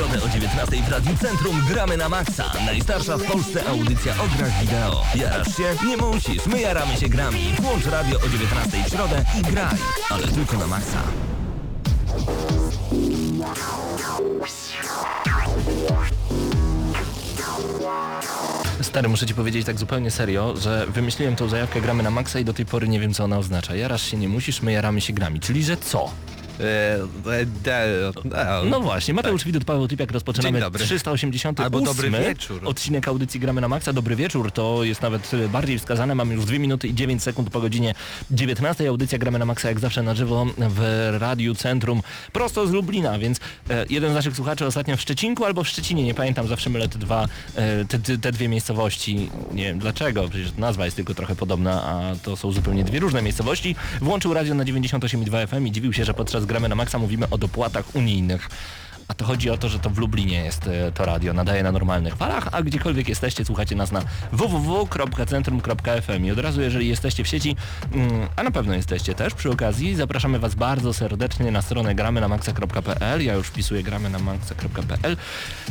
Środę o 19 w Radiu Centrum gramy na maksa. Najstarsza w Polsce audycja o grach wideo. Jarasz się? Nie musisz, my jaramy się grami. Włącz radio o 19 w środę i graj. Ale tylko na maksa. Stary, muszę ci powiedzieć tak zupełnie serio, że wymyśliłem tą zajawkę gramy na maksa i do tej pory nie wiem co ona oznacza. Jarasz się nie musisz, my jaramy się grami. Czyli że co? E, e, e, No właśnie, Mateusz Widut, Paweł Typiak, rozpoczynamy Dzień dobry. 388 Albo dobry wieczór. odcinek audycji Gramy na Maxa. Dobry wieczór, to jest nawet bardziej wskazane. Mamy już 2 minuty i 9 sekund po godzinie 19. Audycja Gramy na Maxa jak zawsze na żywo w Radiu Centrum prosto z Lublina, więc jeden z naszych słuchaczy ostatnio w Szczecinku albo w Szczecinie, nie pamiętam, zawsze mylę te dwa, te, te, te dwie miejscowości. Nie wiem dlaczego, przecież nazwa jest tylko trochę podobna, a to są zupełnie dwie różne miejscowości. Włączył radio na 98,2 FM i dziwił się, że podczas Gramy na Maxa mówimy o dopłatach unijnych. A to chodzi o to, że to w Lublinie jest e, to radio, nadaje na normalnych falach, a gdziekolwiek jesteście, słuchacie nas na www.centrum.fm i od razu, jeżeli jesteście w sieci, mm, a na pewno jesteście też przy okazji, zapraszamy Was bardzo serdecznie na stronę gramy na maxa.pl, ja już wpisuję gramy na maxa.pl,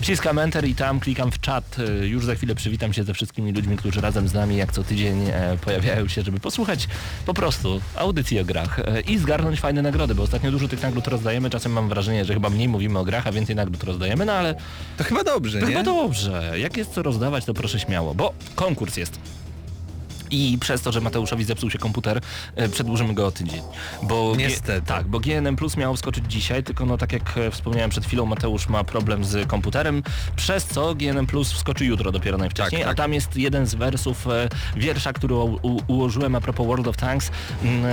wciskam enter i tam klikam w czat, E, już za chwilę przywitam się ze wszystkimi ludźmi, którzy razem z nami jak co tydzień e, pojawiają się, żeby posłuchać po prostu audycji o grach i zgarnąć fajne nagrody, bo ostatnio dużo tych nagród rozdajemy, czasem mam wrażenie, że chyba mniej mówimy o grach, a więcej nagród rozdajemy, no ale To chyba dobrze, to nie? chyba dobrze. Jak jest co rozdawać, to proszę śmiało, bo konkurs jest. I przez to, że Mateuszowi zepsuł się komputer, e, przedłużymy go o tydzień. Bo G- Niestety. tak, bo GNM Plus miał wskoczyć dzisiaj, tylko no tak jak e, wspomniałem przed chwilą, Mateusz ma problem z komputerem, przez co GNM Plus wskoczy jutro dopiero najwcześniej, Tak, tak. a tam jest jeden z wersów e, wiersza, który ułożyłem a propos World of Tanks.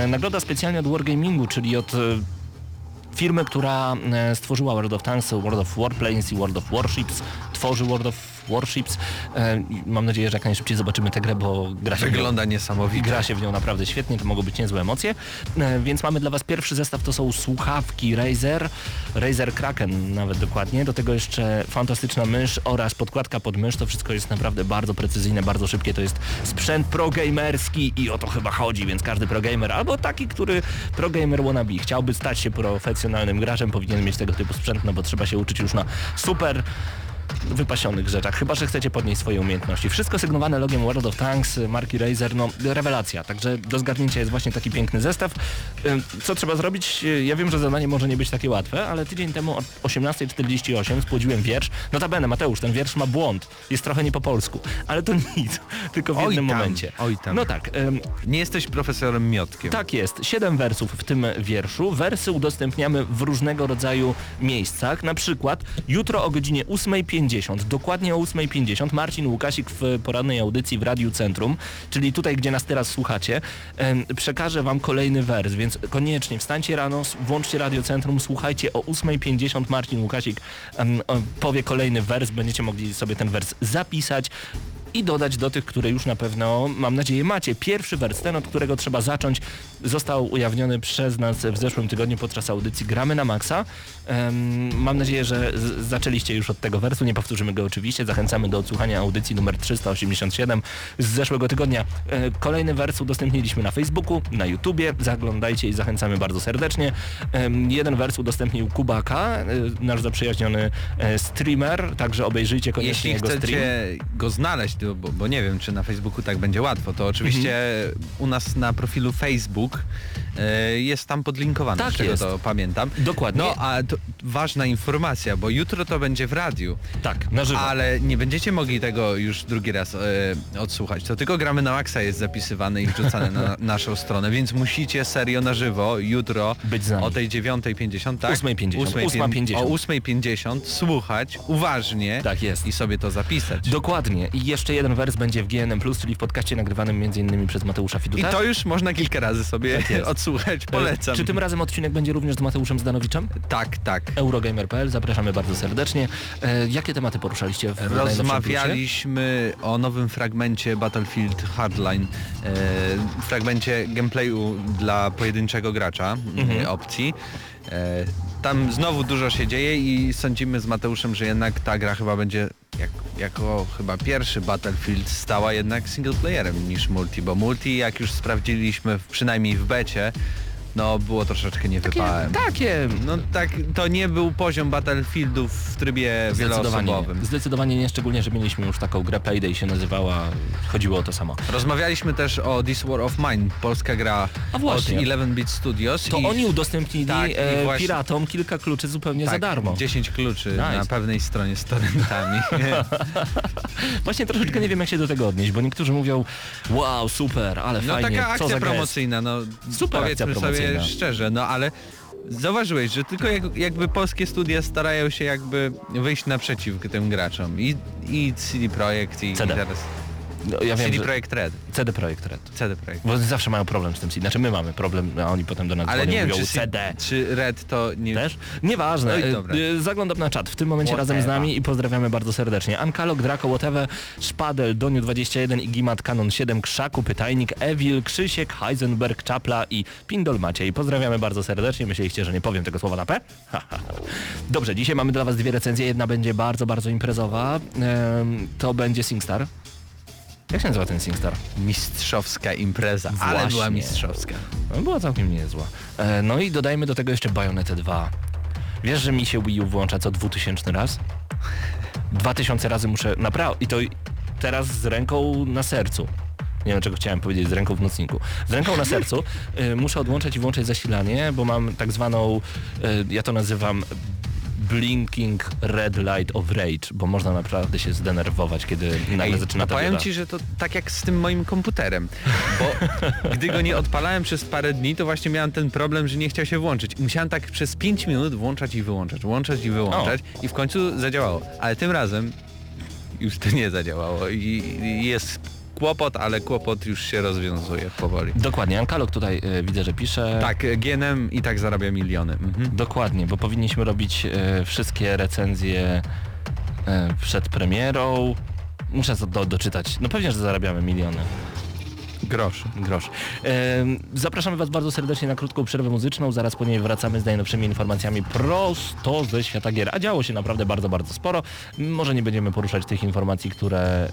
Nagroda specjalnie od Wargamingu, czyli od firmy, która e, stworzyła World of Tanks, World of Warplanes i World of Warships, tworzy World of Warships. E, Mam nadzieję, że jak najszybciej zobaczymy tę grę, bo gra się w nią- Wygląda i niesamowicie. gra się w nią naprawdę świetnie, to mogą być niezłe emocje. E, Więc mamy dla Was pierwszy zestaw, to są słuchawki Razer, Razer Kraken nawet dokładnie. Do tego jeszcze fantastyczna mysz oraz podkładka pod mysz. To wszystko jest naprawdę bardzo precyzyjne, bardzo szybkie. To jest sprzęt progamerski i o to chyba chodzi, więc każdy progamer albo taki, który progamer wannabe chciałby stać się profesjonalnym graczem, powinien mieć tego typu sprzęt, no bo trzeba się uczyć już na super wypasionych rzeczach, chyba że chcecie podnieść swoje umiejętności. Wszystko sygnowane logiem World of Tanks, y, marki Razer, no rewelacja. Także do zgadnięcia jest właśnie taki piękny zestaw. Co trzeba zrobić? Y, Ja wiem, że zadanie może nie być takie łatwe, ale tydzień temu o 18.48 spłodziłem wiersz. Notabene, Mateusz, ten wiersz ma błąd. Jest trochę nie po polsku, ale to nic, tylko w Oj jednym tam, momencie. oj tam. No tak, ym, Nie jesteś profesorem Miotkiem. tak jest, siedem wersów w tym wierszu. Wersy udostępniamy w różnego rodzaju miejscach. Na przykład jutro o godzinie 8.50, dokładnie o 8.50 Marcin Łukasik w porannej audycji w Radiu Centrum, czyli tutaj, gdzie nas teraz słuchacie, przekaże Wam kolejny wers, więc koniecznie wstańcie rano, włączcie Radio Centrum, słuchajcie o 8.50 Marcin Łukasik powie kolejny wers, będziecie mogli sobie ten wers zapisać i dodać do tych, które już na pewno, mam nadzieję, macie. Pierwszy wers, ten, od którego trzeba zacząć, został ujawniony przez nas w zeszłym tygodniu podczas audycji Gramy na Maxa. Em, mam nadzieję, że zaczęliście już od tego wersu, nie powtórzymy go oczywiście. Zachęcamy do odsłuchania audycji numer 387 z zeszłego tygodnia. E, kolejny wers udostępniliśmy na Facebooku, na YouTubie. Zaglądajcie i zachęcamy bardzo serdecznie. Em, jeden wers udostępnił Kubaka, e, nasz zaprzyjaźniony e, streamer, także obejrzyjcie koniecznie Jeśli jego stream. chcecie go znaleźć, bo, bo nie wiem, czy na Facebooku tak będzie łatwo, to oczywiście Mhm. u nas na profilu Facebook jest tam podlinkowane, Tak z czego jest. to pamiętam. Dokładnie. No, a ważna informacja, bo jutro to będzie w radiu, Tak, na żywo. ale nie będziecie mogli tego już drugi raz e, odsłuchać. To tylko gramy na Maxa jest zapisywane i wrzucane na naszą stronę, więc musicie serio na żywo jutro o tej 9.50, tak? 8:50, 8:50. 8:50. O 8.50 słuchać uważnie Tak jest. i sobie to zapisać. Dokładnie. I jeszcze jeden wers będzie w GNM+, czyli w podcaście nagrywanym m.in. przez Mateusza I Fiduta. to już można kilka razy sobie Tak odsłuchać. Posłuchać, polecam. Czy tym razem odcinek będzie również z Mateuszem Zdanowiczem? Tak, tak. Eurogamer.pl, zapraszamy bardzo serdecznie. E, jakie tematy poruszaliście w? Rozmawialiśmy o nowym fragmencie Battlefield Hardline, e, fragmencie gameplayu dla pojedynczego gracza Mhm. e, opcji. E, tam znowu dużo się dzieje i sądzimy z Mateuszem, że jednak ta gra chyba będzie jak, jako chyba pierwszy Battlefield stała jednak singleplayerem niż multi, bo multi jak już sprawdziliśmy przynajmniej w becie, no było troszeczkę niewypałem. Takie, No tak, to nie był poziom Battlefieldów w trybie Zdecydowanie, wieloosobowym. zdecydowanie nie, szczególnie, że mieliśmy już taką grę Payday się nazywała, chodziło o to samo. Rozmawialiśmy też o This War of Mine, polska gra A właśnie. od 11-bit Studios. To i, oni udostępnili Tak, i e, właśnie- piratom kilka kluczy zupełnie tak, za darmo. 10 kluczy Nice. na pewnej stronie z torrentami. Właśnie troszeczkę nie wiem jak się do tego odnieść, bo niektórzy mówią wow, super, ale no fajnie, taka co akcja za gest. promocyjna, no Super akcja powiedzmy sobie szczerze, no ale zauważyłeś, że tylko jak, jakby polskie studia starają się jakby wyjść naprzeciw tym graczom. I, i CD Projekt i, i teraz No, ja wiem, CD Projekt Red. CD Projekt Red. CD Projekt. Bo zawsze mają problem z tym CD. Znaczy my mamy problem, a oni potem do nas Ale dzwonią nie wiem, mówią czy, CD. czy Red to nie... Też? Nieważne. No E, dobra. e, Zaglądam na czat. W tym momencie razem z Whatever. nami i pozdrawiamy bardzo serdecznie. Ankalog, Draco, Whatever, Szpadel, Doniu21 i Gimat Canon 7, Krzaku, Pytajnik, Evil, Krzysiek, Heisenberg, Czapla i Pindol Maciej. Pozdrawiamy bardzo serdecznie. Myśleliście, że nie powiem tego słowa na P? Ha, ha, ha. Dobrze, dzisiaj mamy dla Was dwie recenzje. Jedna będzie bardzo, bardzo imprezowa. To będzie SingStar. Jak się nazywa ten SingStar? Mistrzowska impreza, ale Właśnie. była mistrzowska. No, Była całkiem niezła. E, No i dodajmy do tego jeszcze Bayonetę 2. Wiesz, że mi się Wii U włącza co 2000 raz? 2000 razy muszę naprawdę... I to teraz z ręką na sercu. Nie wiem, czego chciałem powiedzieć, z ręką w nocniku. Z ręką na sercu y, muszę odłączać i włączać zasilanie, bo mam tak zwaną, y, ja to nazywam blinking red light of rage, bo można naprawdę się zdenerwować, kiedy nagle Ej, zaczyna a ta powiem ci, że to tak jak z tym moim komputerem, bo gdy go nie odpalałem przez parę dni, to właśnie miałem ten problem, że nie chciał się włączyć. Musiałem tak przez 5 minut włączać i wyłączać, włączać i wyłączać i w końcu zadziałało. Ale tym razem już to nie zadziałało i jest kłopot, ale kłopot już się rozwiązuje powoli. Dokładnie, Ankalog tutaj y, widzę, że pisze. Tak, GNM i tak zarabia miliony. Mhm. Dokładnie, bo powinniśmy robić e, wszystkie recenzje e, przed premierą. Muszę to do, doczytać. No pewnie, że zarabiamy miliony. Grosz. Grosz. Zapraszamy Was bardzo serdecznie na krótką przerwę muzyczną. Zaraz po niej wracamy z najnowszymi informacjami prosto ze świata gier. A działo się naprawdę bardzo, bardzo sporo. Może nie będziemy poruszać tych informacji, które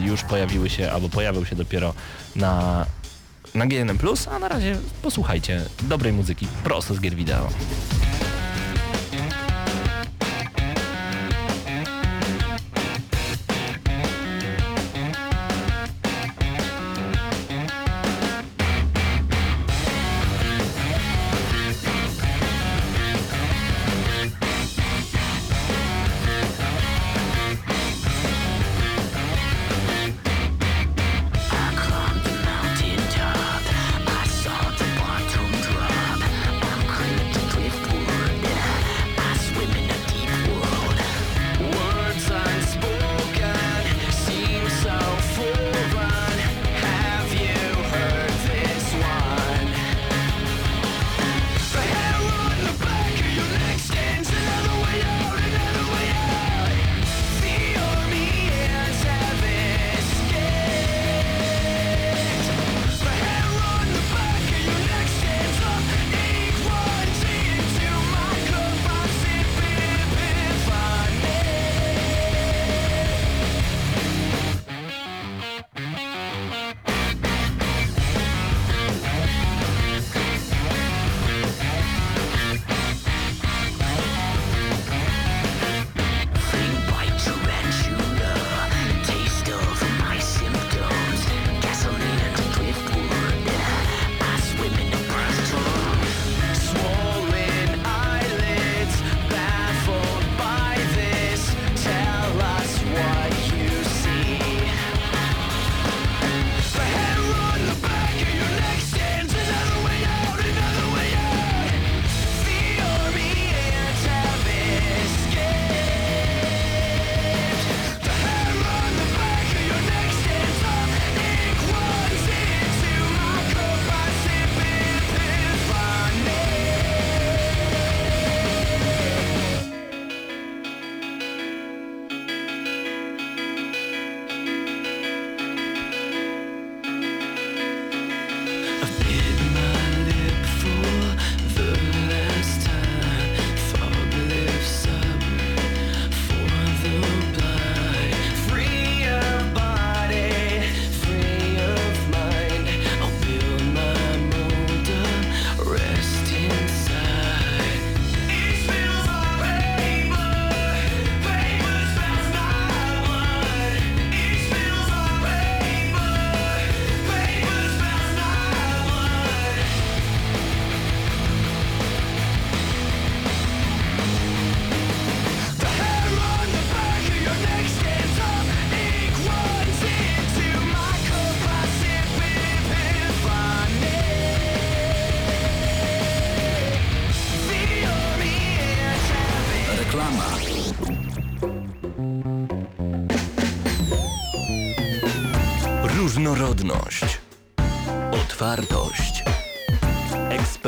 już pojawiły się albo pojawią się dopiero na, na GNM+, a na razie posłuchajcie dobrej muzyki prosto z gier wideo.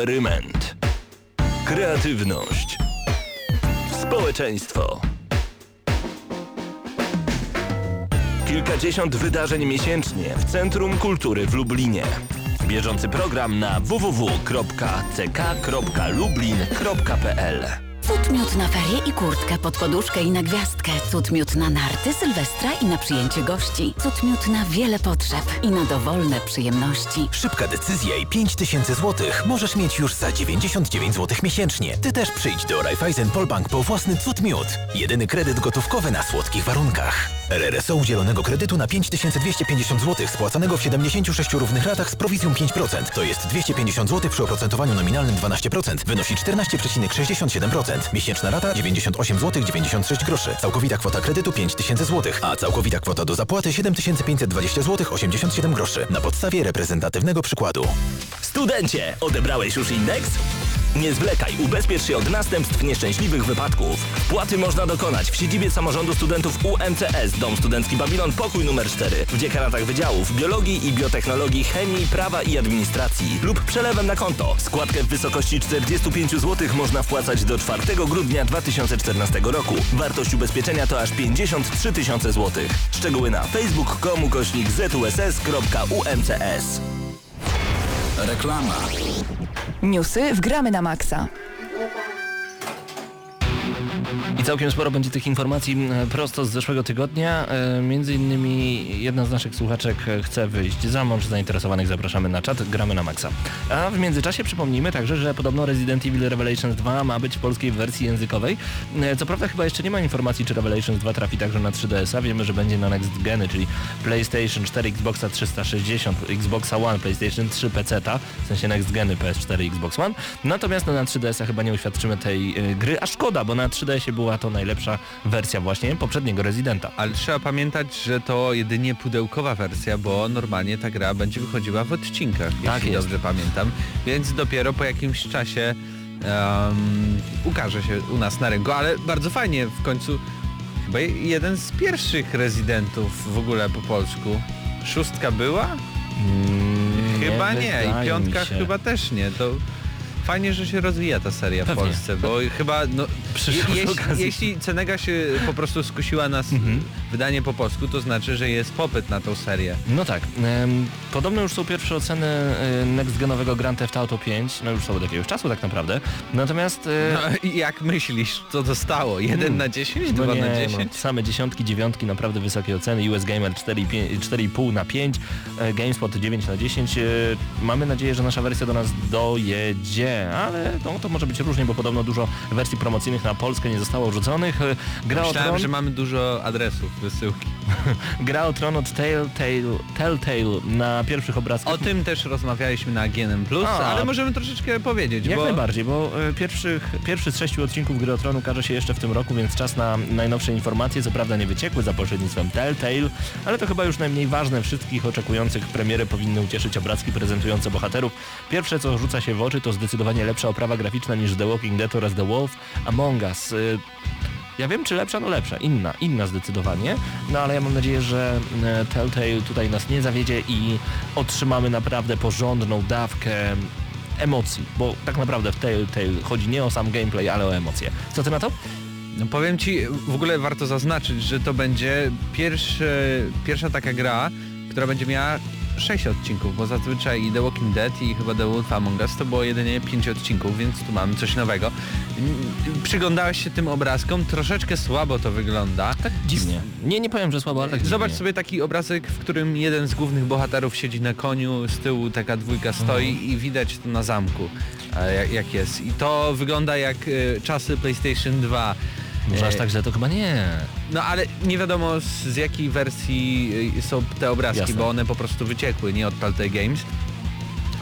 Eksperyment. Kreatywność. Społeczeństwo. Kilkadziesiąt wydarzeń miesięcznie w Centrum Kultury w Lublinie. Bieżący program na www.ck.lublin.pl Cud miód na ferie i kurtkę pod poduszkę i na gwiazdkę. Cud miód na narty, sylwestra i na przyjęcie gości. Cud miód na wiele potrzeb i na dowolne przyjemności. Szybka decyzja i 5000 zł możesz mieć już za 99 zł miesięcznie. Ty też przyjdź do Raiffeisen Polbank po własny cud miód. Jedyny kredyt gotówkowy na słodkich warunkach. RRSO udzielonego kredytu na 5250 zł spłacanego w 76 równych ratach z prowizją 5%. To jest 250 zł przy oprocentowaniu nominalnym 12%. Wynosi 14,67%. Miesięczna rata 98 zł 96 groszy. Całkowita kwota kredytu 5000 zł, a całkowita kwota do zapłaty 7520 zł 87 groszy. Na podstawie reprezentatywnego przykładu. Studencie, odebrałeś już indeks? Nie zwlekaj, ubezpiecz się od następstw nieszczęśliwych wypadków. Wpłaty można dokonać w siedzibie samorządu studentów UMCS, Dom Studencki Babilon, pokój numer 4, w dziekanatach wydziałów biologii i biotechnologii, chemii, prawa i administracji lub przelewem na konto. Składkę w wysokości 45 zł można wpłacać do 4 grudnia 2014 roku. Wartość ubezpieczenia to aż 53 tysiące złotych. Szczegóły na facebook.com ukośnik zuss.umcs. Reklama. Newsy wgramy na maksa. I całkiem sporo będzie tych informacji m, prosto z zeszłego tygodnia. E, Między innymi jedna z naszych słuchaczek e, chce wyjść za mąż. Zainteresowanych zapraszamy na czat, gramy na maksa. A w międzyczasie przypomnijmy także, że podobno Resident Evil Revelations 2 ma być w polskiej wersji językowej. E, Co prawda chyba jeszcze nie ma informacji, czy Revelations 2 trafi także na 3DS-a. Wiemy, że będzie na next geny, czyli PlayStation 4, Xboxa 360, Xboxa One, PlayStation 3, PC-ta, w sensie next geny PS4 i Xbox One. Natomiast na 3DS-a chyba nie uświadczymy tej gry, a szkoda, bo na 3DS-ie była to najlepsza wersja właśnie poprzedniego Residenta. Ale trzeba pamiętać, że to jedynie pudełkowa wersja, bo normalnie ta gra będzie wychodziła w odcinkach, Tak jeśli jest. dobrze pamiętam. Więc dopiero po jakimś czasie em, ukaże się u nas na rynku, ale bardzo fajnie w końcu chyba jeden z pierwszych rezydentów w ogóle po polsku. Szóstka była? Chyba nie, wydaje i piątka chyba też nie. To fajnie, że się rozwija ta seria Pewnie. w Polsce, bo chyba no, je, jeśli, Cenega się po prostu skusiła na Mhm. wydanie po polsku, to znaczy, że jest popyt na tą serię. No tak. Podobno już są pierwsze oceny e, next-genowego Grand Theft Auto 5, no już są od jakiegoś czasu tak naprawdę. Natomiast... e, No jak myślisz, co dostało? 1 Hmm. na 10? No 2 nie, na no, 10? same dziesiątki, dziewiątki, naprawdę wysokie oceny. US Gamer 4,5 4,5 na 5, e, GameSpot 9 na 10. E, Mamy nadzieję, że nasza wersja do nas dojedzie, ale no, to może być różnie, bo podobno dużo wersji promocyjnych na Polskę nie zostało rzuconych. E, Gra o Myślałem, Tron, że mamy dużo adresów wysyłki. gra o Tron od Telltale, Telltale na pierwszych obrazkach. O tym też rozmawialiśmy na GNM+, A. ale możemy troszeczkę powiedzieć, Jak bo najbardziej, bo e, pierwszych, pierwszy z sześciu odcinków Gry o Tron ukaże się jeszcze w tym roku, więc czas na najnowsze informacje, co prawda nie wyciekły za pośrednictwem Telltale, ale to chyba już najmniej ważne. Wszystkich oczekujących premiery powinny ucieszyć obrazki prezentujące bohaterów. Pierwsze, co rzuca się w oczy, to zdecydowanie lepsza oprawa graficzna niż The Walking Dead oraz The Wolf Among Us. Y, Ja wiem, czy lepsza? No lepsza. Inna, inna zdecydowanie. No ale ja mam nadzieję, że e, Telltale tutaj nas nie zawiedzie i otrzymamy naprawdę porządną dawkę emocji, bo tak naprawdę w Telltale chodzi nie o sam gameplay, ale o emocje. Co ty na to? No powiem ci, w ogóle warto zaznaczyć, że to będzie pierwszy, pierwsza taka gra, która będzie miała 6 odcinków, bo zazwyczaj The Walking Dead i chyba The Wolf Among Us to było jedynie 5 odcinków, więc tu mamy coś nowego. Mm, Przyglądałeś się tym obrazkom, troszeczkę słabo to wygląda. Tak dziwnie. Nie, nie powiem, że słabo, ale tak Zobacz dziwnie. sobie taki obrazek, w którym jeden z głównych bohaterów siedzi na koniu, z tyłu taka dwójka stoi Mhm. i widać to na zamku, e, jak, jak jest. I to wygląda jak e, czasy PlayStation 2. Może aż E, tak źle to chyba nie. No ale nie wiadomo z, jakiej wersji y, są te obrazki, Jasne. bo one po prostu wyciekły, nie od Telltale Games.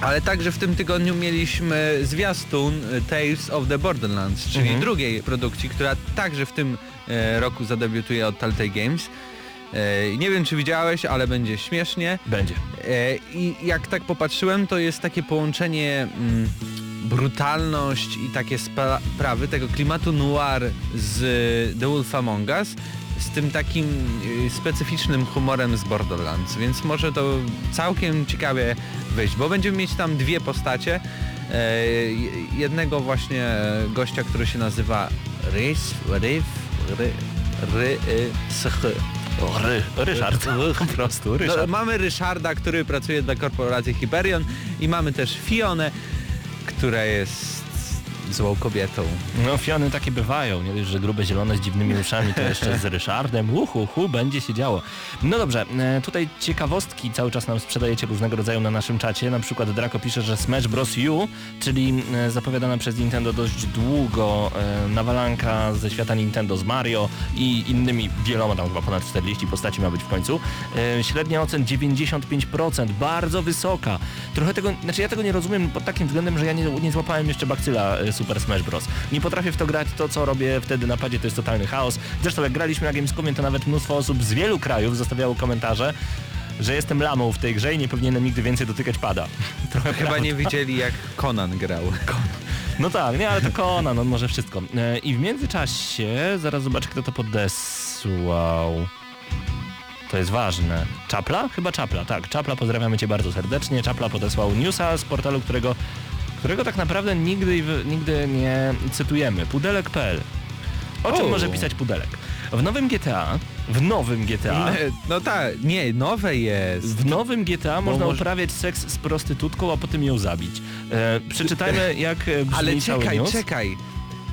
Ale także w tym tygodniu mieliśmy zwiastun y, Tales of the Borderlands, czyli Mhm. drugiej produkcji, która także w tym e, roku zadebiutuje od Telltale Games. E, nie wiem czy widziałeś, ale będzie śmiesznie. Będzie. E, I jak tak popatrzyłem, to jest takie połączenie mm, brutalność i takie spra- sprawy tego klimatu noir z The Wolf Among Us z tym takim y, specyficznym humorem z Borderlands, więc może to całkiem ciekawie wyjść, bo będziemy mieć tam dwie postacie. E, jednego właśnie gościa, który się nazywa Rys, Ryf, Ry, Ry, y, Sch. Ry, Ryszard, po prostu, No, Ryszard. mamy Ryszarda, który pracuje dla korporacji Hyperion i mamy też Fionę, która jest złą kobietą. No Fiony takie bywają, nie dość, że grube zielone z dziwnymi uszami, to jeszcze z Ryszardem, uhu, hu, będzie się działo. No dobrze, e, tutaj ciekawostki cały czas nam sprzedajecie różnego rodzaju na naszym czacie, na przykład Draco pisze, że Smash Bros. U, czyli e, zapowiadana przez Nintendo dość długo e, nawalanka ze świata Nintendo z Mario i innymi wieloma, tam chyba ponad 40 postaci ma być w końcu. Średnia ocen 95%, bardzo wysoka. Trochę tego, znaczy ja tego nie rozumiem pod takim względem, że ja nie, nie złapałem jeszcze bakcyla Super Smash Bros. Nie potrafię w to grać, to co robię wtedy na padzie to jest totalny chaos. Zresztą jak graliśmy na Gamescomie to nawet mnóstwo osób z wielu krajów zostawiało komentarze, że jestem lamą w tej grze i nie powinienem nigdy więcej dotykać pada. Trochę Chyba prawda. nie widzieli jak Conan grał. No tak, nie, ale to Conan, on może wszystko. E, I w międzyczasie, zaraz zobaczę kto to podesłał. To jest ważne. Czapla? Chyba Czapla, tak. Czapla, pozdrawiamy Cię bardzo serdecznie. Czapla podesłał newsa z portalu, którego, którego tak naprawdę nigdy, nigdy nie cytujemy. Pudelek.pl O czym O. może pisać Pudelek? W nowym GTA, w nowym GTA, No tak, nie, nowe jest. w nowym GTA można może- uprawiać seks z prostytutką, a potem ją zabić. E, przeczytajmy jak e, brzmi Ale czekaj, czekaj.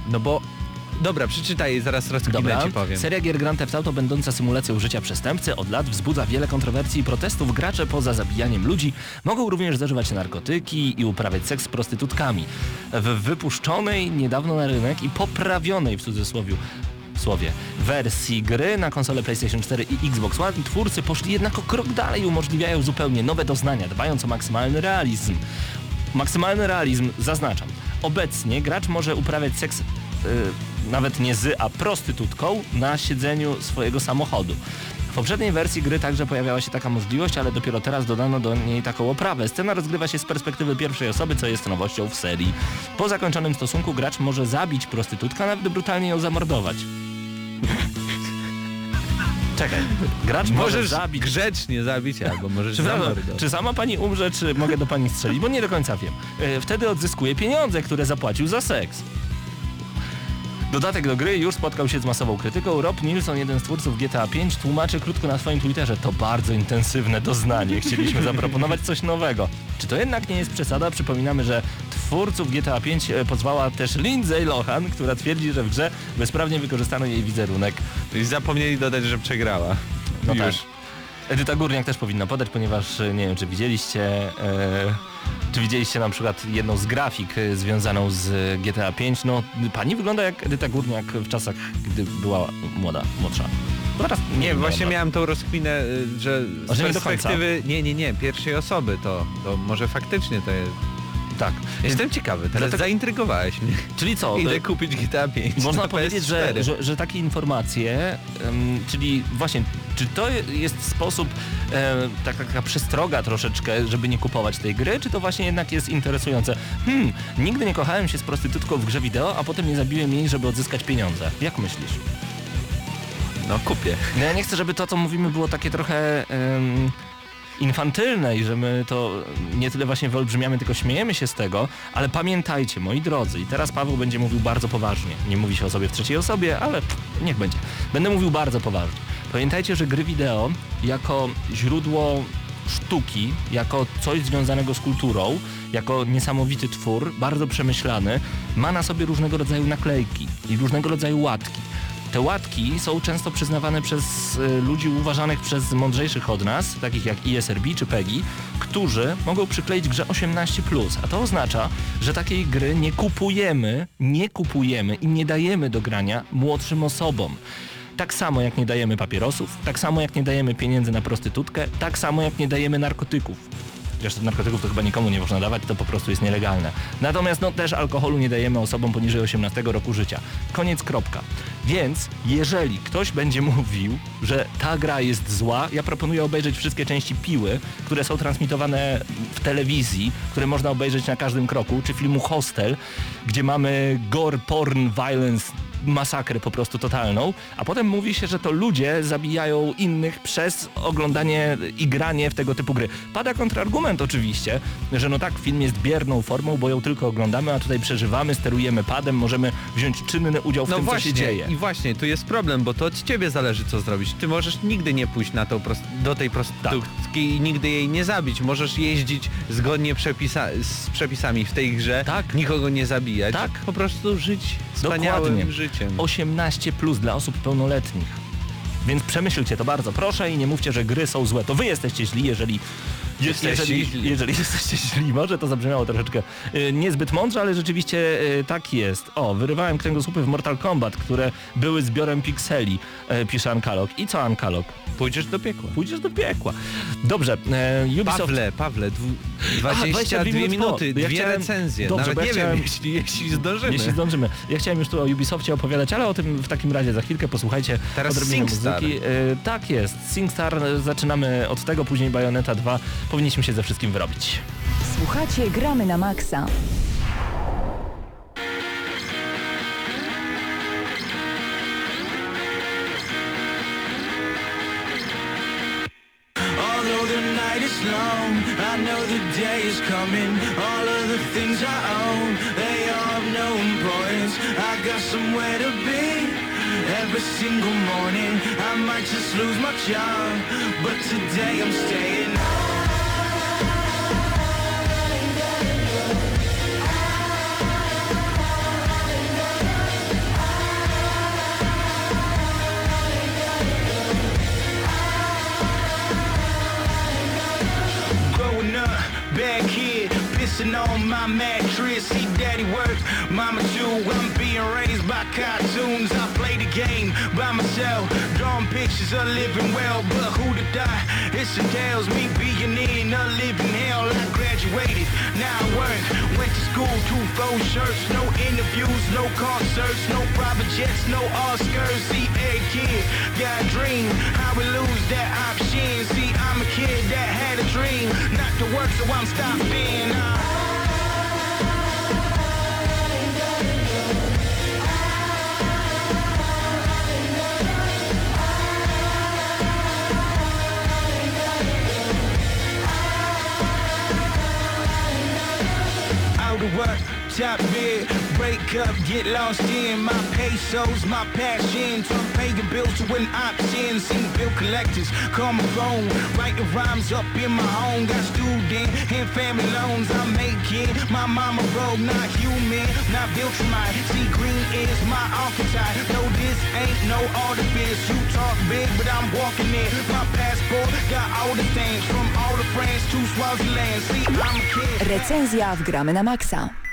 No bo... Dobra, przeczytaj, zaraz rozkminę Dobra. ci powiem. Seria gier Grand Theft Auto będąca symulacją życia przestępcy od lat wzbudza wiele kontrowersji i protestów. Gracze poza zabijaniem ludzi mogą również zażywać narkotyki i uprawiać seks z prostytutkami. W wypuszczonej niedawno na rynek i poprawionej w cudzysłowie słowie wersji gry na konsole PlayStation 4 i Xbox One twórcy poszli jednak o krok dalej i umożliwiają zupełnie nowe doznania, dbając o maksymalny realizm. Maksymalny realizm, zaznaczam. Obecnie gracz może uprawiać seks y, nawet nie z, a prostytutką na siedzeniu swojego samochodu. W poprzedniej wersji gry także pojawiała się taka możliwość, ale dopiero teraz dodano do niej taką oprawę. Scena rozgrywa się z perspektywy pierwszej osoby, co jest nowością w serii. Po zakończonym stosunku gracz może zabić prostytutkę, a nawet brutalnie ją zamordować. Czekaj, gracz może Możesz zabić grzecznie zabić, albo możesz czy, zamordować. czy sama pani umrze, czy mogę do pani strzelić? Bo nie do końca wiem. E, Wtedy odzyskuje pieniądze, które zapłacił za seks. Dodatek do gry już spotkał się z masową krytyką. Rob Nilsson, jeden z twórców GTA 5, tłumaczy krótko na swoim Twitterze. To bardzo intensywne doznanie. Chcieliśmy zaproponować coś nowego. Czy to jednak nie jest przesada? Przypominamy, że twórców GTA 5 e, pozwała też Lindsay Lohan, która twierdzi, że w grze bezprawnie wykorzystano jej wizerunek. I zapomnieli dodać, że przegrała. No Już. tak. Edyta Górniak też powinna podać, ponieważ e, nie wiem, czy widzieliście, e, czy widzieliście na przykład jedną z grafik e, związaną z GTA 5. No, pani wygląda jak Edyta Górniak w czasach, gdy była młoda, młodsza. No teraz Nie, wiem, właśnie miałem tą rozkminę, że z że nie perspektywy... Nie, nie, nie, pierwszej osoby to, to może faktycznie to jest... Tak. Jestem ciekawy, teraz Dlatego- zaintrygowałeś mnie. Czyli co? Idę e, kupić GTA 5 Można na powiedzieć, że, PS4. że, że takie informacje, em, czyli właśnie, czy to jest sposób, e, taka, taka przestroga troszeczkę, żeby nie kupować tej gry, czy to właśnie jednak jest interesujące? Hmm, nigdy nie kochałem się z prostytutką w grze wideo, a potem nie zabiłem jej, żeby odzyskać pieniądze. Jak myślisz? No kupię. No ja nie chcę, żeby to, co mówimy, było takie trochę em, infantylne i że my to nie tyle właśnie wyolbrzymiamy, tylko śmiejemy się z tego, ale pamiętajcie, moi drodzy, i teraz Paweł będzie mówił bardzo poważnie. Nie mówi się o sobie w trzeciej osobie, ale pff, niech będzie. Będę mówił bardzo poważnie. Pamiętajcie, że gry wideo jako źródło sztuki, jako coś związanego z kulturą, jako niesamowity twór, bardzo przemyślany, ma na sobie różnego rodzaju naklejki i różnego rodzaju łatki. Te łatki są często przyznawane przez y, ludzi uważanych przez mądrzejszych od nas, takich jak ISRB czy PEGI, którzy mogą przykleić grze 18+, a to oznacza, że takiej gry nie kupujemy, nie kupujemy i nie dajemy do grania młodszym osobom. Tak samo jak nie dajemy papierosów, tak samo jak nie dajemy pieniędzy na prostytutkę, tak samo jak nie dajemy narkotyków. Chociaż narkotyków to chyba nikomu nie można dawać, to po prostu jest nielegalne. Natomiast no też alkoholu nie dajemy osobom poniżej 18 roku życia. Koniec kropka. Więc jeżeli ktoś będzie mówił, że ta gra jest zła, ja proponuję obejrzeć wszystkie części Piły, które są transmitowane w telewizji, które można obejrzeć na każdym kroku, czy filmu Hostel, gdzie mamy gore, porn, violence, masakrę po prostu totalną, a potem mówi się, że to ludzie zabijają innych przez oglądanie i granie w tego typu gry. Pada kontrargument oczywiście, że no tak, film jest bierną formą, bo ją tylko oglądamy, a tutaj przeżywamy, sterujemy padem, możemy wziąć czynny udział w No tym, co się właśnie, dzieje. i właśnie, tu jest problem, bo to od ciebie zależy co zrobić. Ty możesz nigdy nie pójść na tą prost- do tej prostytutki i nigdy jej nie zabić. Możesz jeździć zgodnie przepisa- z przepisami w tej grze, Tak. nikogo nie zabijać. Tak. Po prostu żyć wspaniałym Dokładnie. Życiem. 18 plus dla osób pełnoletnich. Więc przemyślcie to bardzo proszę i nie mówcie, że gry są złe. To wy jesteście źli, jeżeli Jesteście jeżeli, źli. jeżeli jesteście źli. Może to zabrzmiało troszeczkę y, niezbyt mądrze, ale rzeczywiście y, tak jest. O, wyrywałem kręgosłupy w Mortal Kombat, które były zbiorem pikseli, y, pisze Ankalog. I co Ankalog? Pójdziesz do piekła. Pójdziesz do piekła. Dobrze, Ubisoft... Pawle, Pawle, dwu- Aha, 22 22 minut minuty. Ja dwie chciałem- recenzje. Dobrze, Nawet ja nie chciałem- wiem, jeśli, jeśli zdążymy. Jeśli zdążymy. Ja chciałem już tu o Ubisoftie opowiadać, ale o tym w takim razie za chwilkę posłuchajcie Teraz odrobinę SingStar. muzyki. Tak jest. SingStar, zaczynamy od tego, później Bayonetta 2. Powinniśmy się ze wszystkim wyrobić. Słuchacie Gramy na is long, I know the day is coming. All of the things I own, they all have no importance. I got somewhere to be. Every single morning, I might just lose my job, but today I'm staying. On my mattress. See daddy work, mama too. I'm being raised by cartoons. I play the game by myself, drawing pictures of living well. But who to die? It's entails me being in a living hell. I graduated, now I work. Went to school, two four shirts, no interviews, no concerts, no private jets, no Oscars. See, every kid got a dream. How we lose that option? See, I'm a kid that had a dream, not to work, so I'm stopping. Uh, of work, top bid, break up, get lost in my pesos, my passion. Turn paying bills to an option. Seen bill collectors, call my phone, writing rhymes up in my home. Got student and family loans I'm making. My mama broke, not human, not built for mine. See, green is my archetype. No, this ain't no artifice. You talk big, but I'm walking in. My passport got all the things from all the friends to Swaziland. See, I'm a kid. Recenzja w Gramy na Maxa.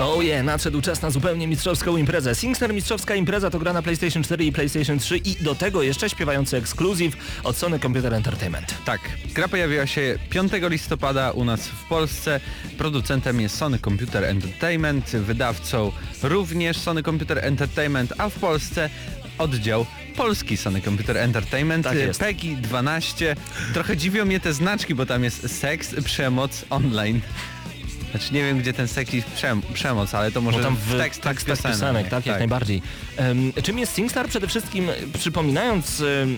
Oh yeah, nadszedł czas na zupełnie mistrzowską imprezę. SingStar Mistrzowska Impreza to gra na PlayStation 4 i PlayStation 3 i do tego jeszcze śpiewający ekskluzyw od Sony Computer Entertainment. Tak, gra pojawiła się 5 listopada u nas w Polsce. Producentem jest Sony Computer Entertainment, wydawcą również Sony Computer Entertainment, a w Polsce oddział polski Sony Computer Entertainment, Tak jest. PEGI 12. Trochę dziwią mnie te znaczki, bo tam jest seks, przemoc online. Znaczy nie wiem gdzie ten seks i przem przemoc, ale to może tam w tekstach tekstach piosenek. piosenek, tak, jak najbardziej. Em, czym jest SingStar? Przede wszystkim przypominając em,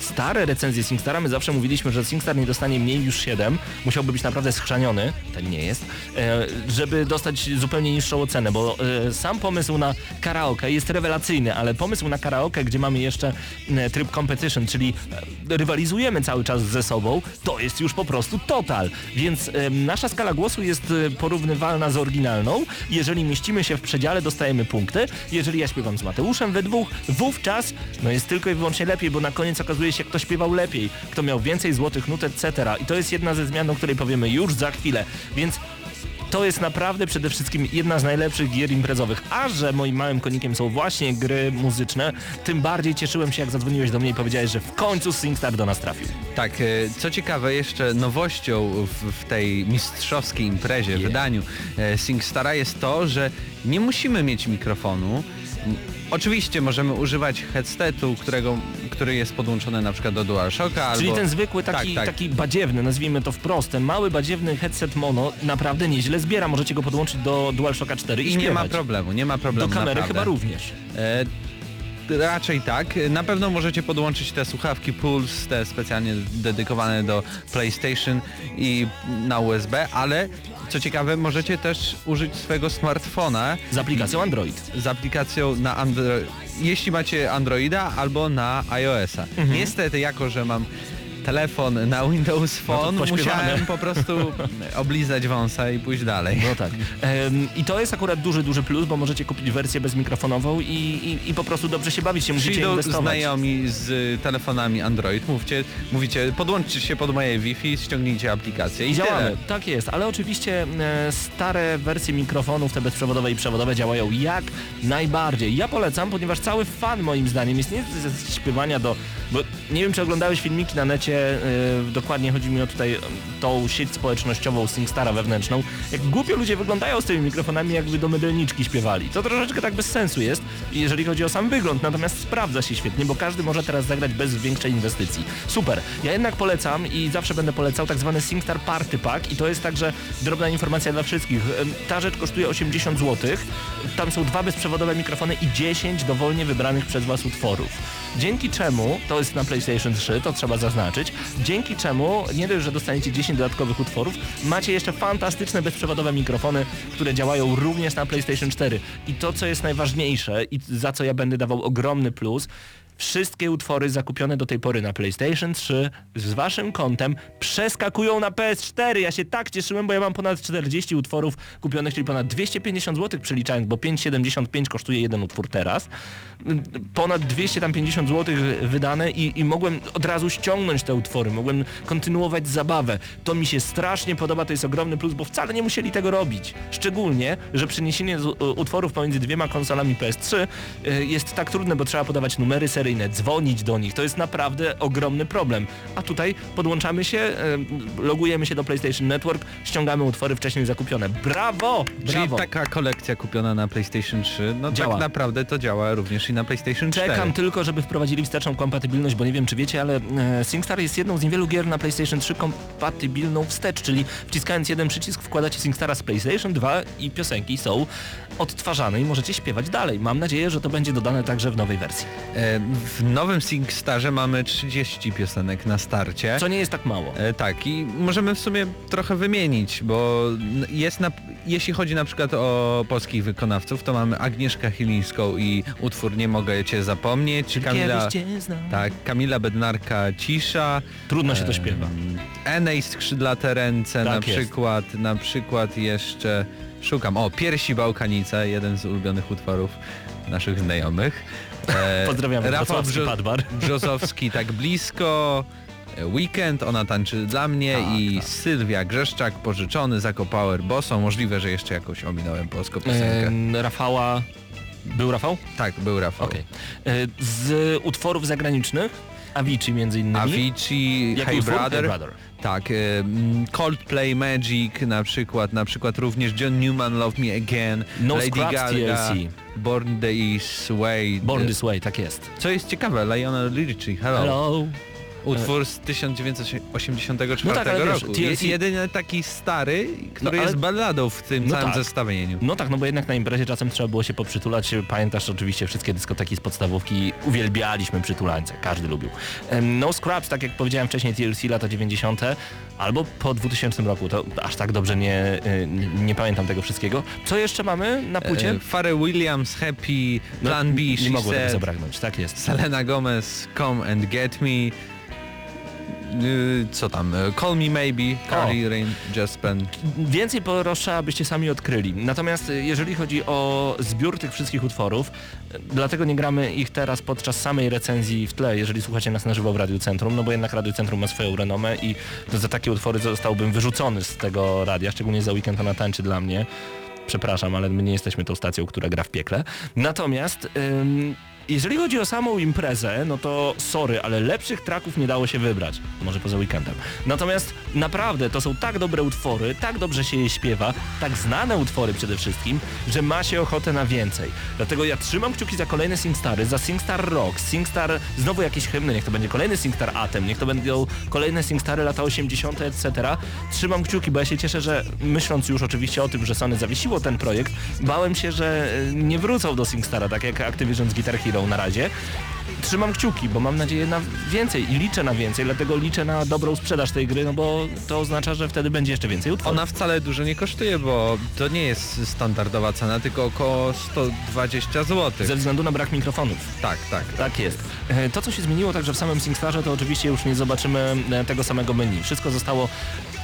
stare recenzje SingStara, my zawsze mówiliśmy, że SingStar nie dostanie mniej niż 7, musiałby być naprawdę schrzaniony, ten nie jest, e, żeby dostać zupełnie niższą ocenę, bo e, sam pomysł na karaoke jest rewelacyjny, ale pomysł na karaoke, gdzie mamy jeszcze e, tryb competition, czyli e, rywalizujemy cały czas ze sobą, to jest już po prostu total. Więc nasza skala głosu jest e, porównywalna z oryginalną. Jeżeli mieścimy się w przedziale, dostajemy punkty. Jeżeli ja śpiewam z Mateuszem we dwóch, wówczas no jest tylko i wyłącznie lepiej, bo na koniec okazuje się, kto śpiewał lepiej, kto miał więcej złotych nut, etc. I to jest jedna ze zmian, o której powiemy już za chwilę. Więc to jest naprawdę przede wszystkim jedna z najlepszych gier imprezowych. A że moim małym konikiem są właśnie gry muzyczne, tym bardziej cieszyłem się jak zadzwoniłeś do mnie i powiedziałeś, że w końcu SingStar do nas trafił. Tak, e, co ciekawe, jeszcze nowością w, tej mistrzowskiej imprezie, Yeah. wydaniu e, SingStara jest to, że nie musimy mieć mikrofonu. Oczywiście możemy używać headsetu, którego, który jest podłączony na przykład do DualShocka Czyli albo... ten zwykły taki, tak, tak. taki badziewny, nazwijmy to wprost, ten mały badziewny headset mono naprawdę nieźle zbiera. Możecie go podłączyć do DualShocka 4 i, I nie ma problemu, nie ma Do problemu kamery naprawdę. chyba również. E, raczej tak. Na pewno możecie podłączyć te słuchawki Pulse, te specjalnie dedykowane do PlayStation i na USB, ale co ciekawe, możecie też użyć swojego smartfona Z aplikacją Android. z aplikacją na Android, jeśli macie Androida albo na iOS-a. Mhm. Niestety, jako że mam telefon na Windows Phone, No musiałem po prostu oblizać wąsa i pójść dalej. No tak. I to jest akurat duży, duży plus, bo możecie kupić wersję bezmikrofonową i, i, i po prostu dobrze się bawić, się musicie Przyjdą inwestować. znajomi z y, telefonami Android, mówcie, mówicie, podłączcie się pod moje Wi-Fi, ściągnijcie aplikację i, I działamy, tyle. tak jest, ale oczywiście e, stare wersje mikrofonów, te bezprzewodowe i przewodowe działają jak najbardziej. Ja polecam, ponieważ cały fan moim zdaniem jest nie ze śpiewania do, bo nie wiem czy oglądałeś filmiki na necie, e, dokładnie chodzi mi o tutaj e, tą sieć społecznościową SingStara wewnętrzną, jak głupio ludzie wyglądają z tymi mikrofonami jakby do mydelniczki śpiewali. To troszeczkę tak bez sensu jest, jeżeli chodzi o sam wygląd, natomiast sprawdza się świetnie, bo każdy może teraz zagrać bez większej inwestycji. Super. Ja jednak polecam i zawsze będę polecał tak zwany SingStar Party Pack i to jest także drobna informacja dla wszystkich. Ta rzecz kosztuje 80 zł. Tam są dwa bezprzewodowe mikrofony i 10 dowolnie wybranych przez Was utworów. Dzięki czemu, to jest na PlayStation 3, to trzeba zaznaczyć, dzięki czemu nie dość, że dostaniecie 10 dodatkowych utworów, macie jeszcze fantastyczne bezprzewodowe mikrofony, które działają również na PlayStation 4. I to, co jest najważniejsze i za co ja będę dawał ogromny plus, Wszystkie utwory zakupione do tej pory na PlayStation 3 z waszym kontem przeskakują na PS4. Ja się tak cieszyłem, bo ja mam ponad 40 utworów kupionych, czyli ponad 250 zł przeliczając, bo 5,75 kosztuje jeden utwór teraz. Ponad 250 zł wydane i, i mogłem od razu ściągnąć te utwory, mogłem kontynuować zabawę. To mi się strasznie podoba, to jest ogromny plus, bo wcale nie musieli tego robić. Szczególnie, że przeniesienie utworów pomiędzy dwiema konsolami PS3 y, jest tak trudne, bo trzeba podawać numery dzwonić do nich. To jest naprawdę ogromny problem. A tutaj podłączamy się, logujemy się do PlayStation Network, ściągamy utwory wcześniej zakupione. Brawo! Czyli Brawo! taka kolekcja kupiona na PlayStation 3, no Działa. tak naprawdę to działa również i na PlayStation 4. Czekam tylko, żeby wprowadzili wsteczną kompatybilność, bo nie wiem czy wiecie, ale e, SingStar jest jedną z niewielu gier na PlayStation 3 kompatybilną wstecz, czyli wciskając jeden przycisk wkładacie SingStara z PlayStation 2 i piosenki są odtwarzane i możecie śpiewać dalej. Mam nadzieję, że to będzie dodane także w nowej wersji. E, W nowym SingStarze mamy 30 piosenek na starcie. Co nie jest tak mało. E, Tak i możemy w sumie trochę wymienić, bo jest na, jeśli chodzi na przykład o polskich wykonawców, to mamy Agnieszkę Chylińską i utwór Nie mogę cię zapomnieć, Kamila, tak, Kamila Bednarka Cisza, Trudno się to śpiewa. Enej Skrzydlate Ręce Tak na jest. przykład, na przykład jeszcze szukam, o Piersi Bałkanice, jeden z ulubionych utworów naszych znajomych. E, Pozdrawiamy, Rafał Brzo- Padbar. Brzozowski tak blisko. e, Weekend, ona tańczy dla mnie Tak, i tak. Sylwia Grzeszczak, pożyczony, Zakopower, Boso. Możliwe, że jeszcze jakoś ominąłem polską piosenkę. Em, Rafała... Był Rafał? tak, był Rafał. Okej. E, Z utworów zagranicznych Avicii między innymi. Avicii, Jaki Hey? Brother. Hey Brother. Tak, e, mm, Coldplay Magic na przykład, na przykład również John Newman Love Me Again, No Lady Gaga, TLC. Born This Way. Born This Way, tak jest. Co jest ciekawe, Lionel Richie, hello. Hello. Utwór z 1984 No tak, ale wiesz, roku. TLC Jest jedyny taki stary, który No, ale- jest balladą w tym No całym tak. zestawieniu. No tak, no bo jednak na imprezie czasem trzeba było się poprzytulać. Pamiętasz oczywiście wszystkie dyskoteki z podstawówki. Uwielbialiśmy przytulańce, każdy lubił. No Scraps, tak jak powiedziałem wcześniej, TLC lata 90. albo po 2000 roku, to aż tak dobrze nie, y, nie, nie pamiętam tego wszystkiego. Co jeszcze mamy na płycie? E, Pharrell Williams, Happy, No, Plan B, nie mogło tego zabraknąć, tak jest. Selena Gomez, Come and Get Me. Y, co tam, y, Call Me Maybe, Carly Rain Jaspen. Więcej proszę, abyście sami odkryli. Natomiast y, jeżeli chodzi o zbiór tych wszystkich utworów, dlatego nie gramy ich teraz podczas samej recenzji w tle, jeżeli słuchacie nas na żywo w Radiu Centrum, no bo jednak Radio Centrum ma swoją renomę i za takie utwory zostałbym wyrzucony z tego radia, szczególnie za weekend na tańczy dla mnie. Przepraszam, ale my nie jesteśmy tą stacją, która gra w piekle. Natomiast ym, jeżeli chodzi o samą imprezę, no to sorry, ale lepszych traków nie dało się wybrać. Może poza weekendem. Natomiast naprawdę to są tak dobre utwory, tak dobrze się je śpiewa, tak znane utwory przede wszystkim, że ma się ochotę na więcej. Dlatego ja trzymam kciuki za kolejne Singstary, za Singstar Rock, Singstar, znowu jakieś hymny, niech to będzie kolejny Singstar Atem, niech to będą kolejne Singstary lata 80. etc. Trzymam kciuki, bo ja się cieszę, że myśląc już oczywiście o tym, że Sony zawiesiło ten projekt, bałem się, że e, nie wrócą do Singstara, tak jak Activision z Guitar Hero na razie. Trzymam kciuki, bo mam nadzieję na więcej i liczę na więcej, dlatego liczę na dobrą sprzedaż tej gry, no bo to oznacza, że wtedy będzie jeszcze więcej utworów. Ona wcale dużo nie kosztuje, bo to nie jest standardowa cena, tylko około 120 zł. Ze względu na brak mikrofonów. Tak, tak. Tak jest. E, To, co się zmieniło także w samym SingStarze, to oczywiście już nie zobaczymy e, tego samego menu. Wszystko zostało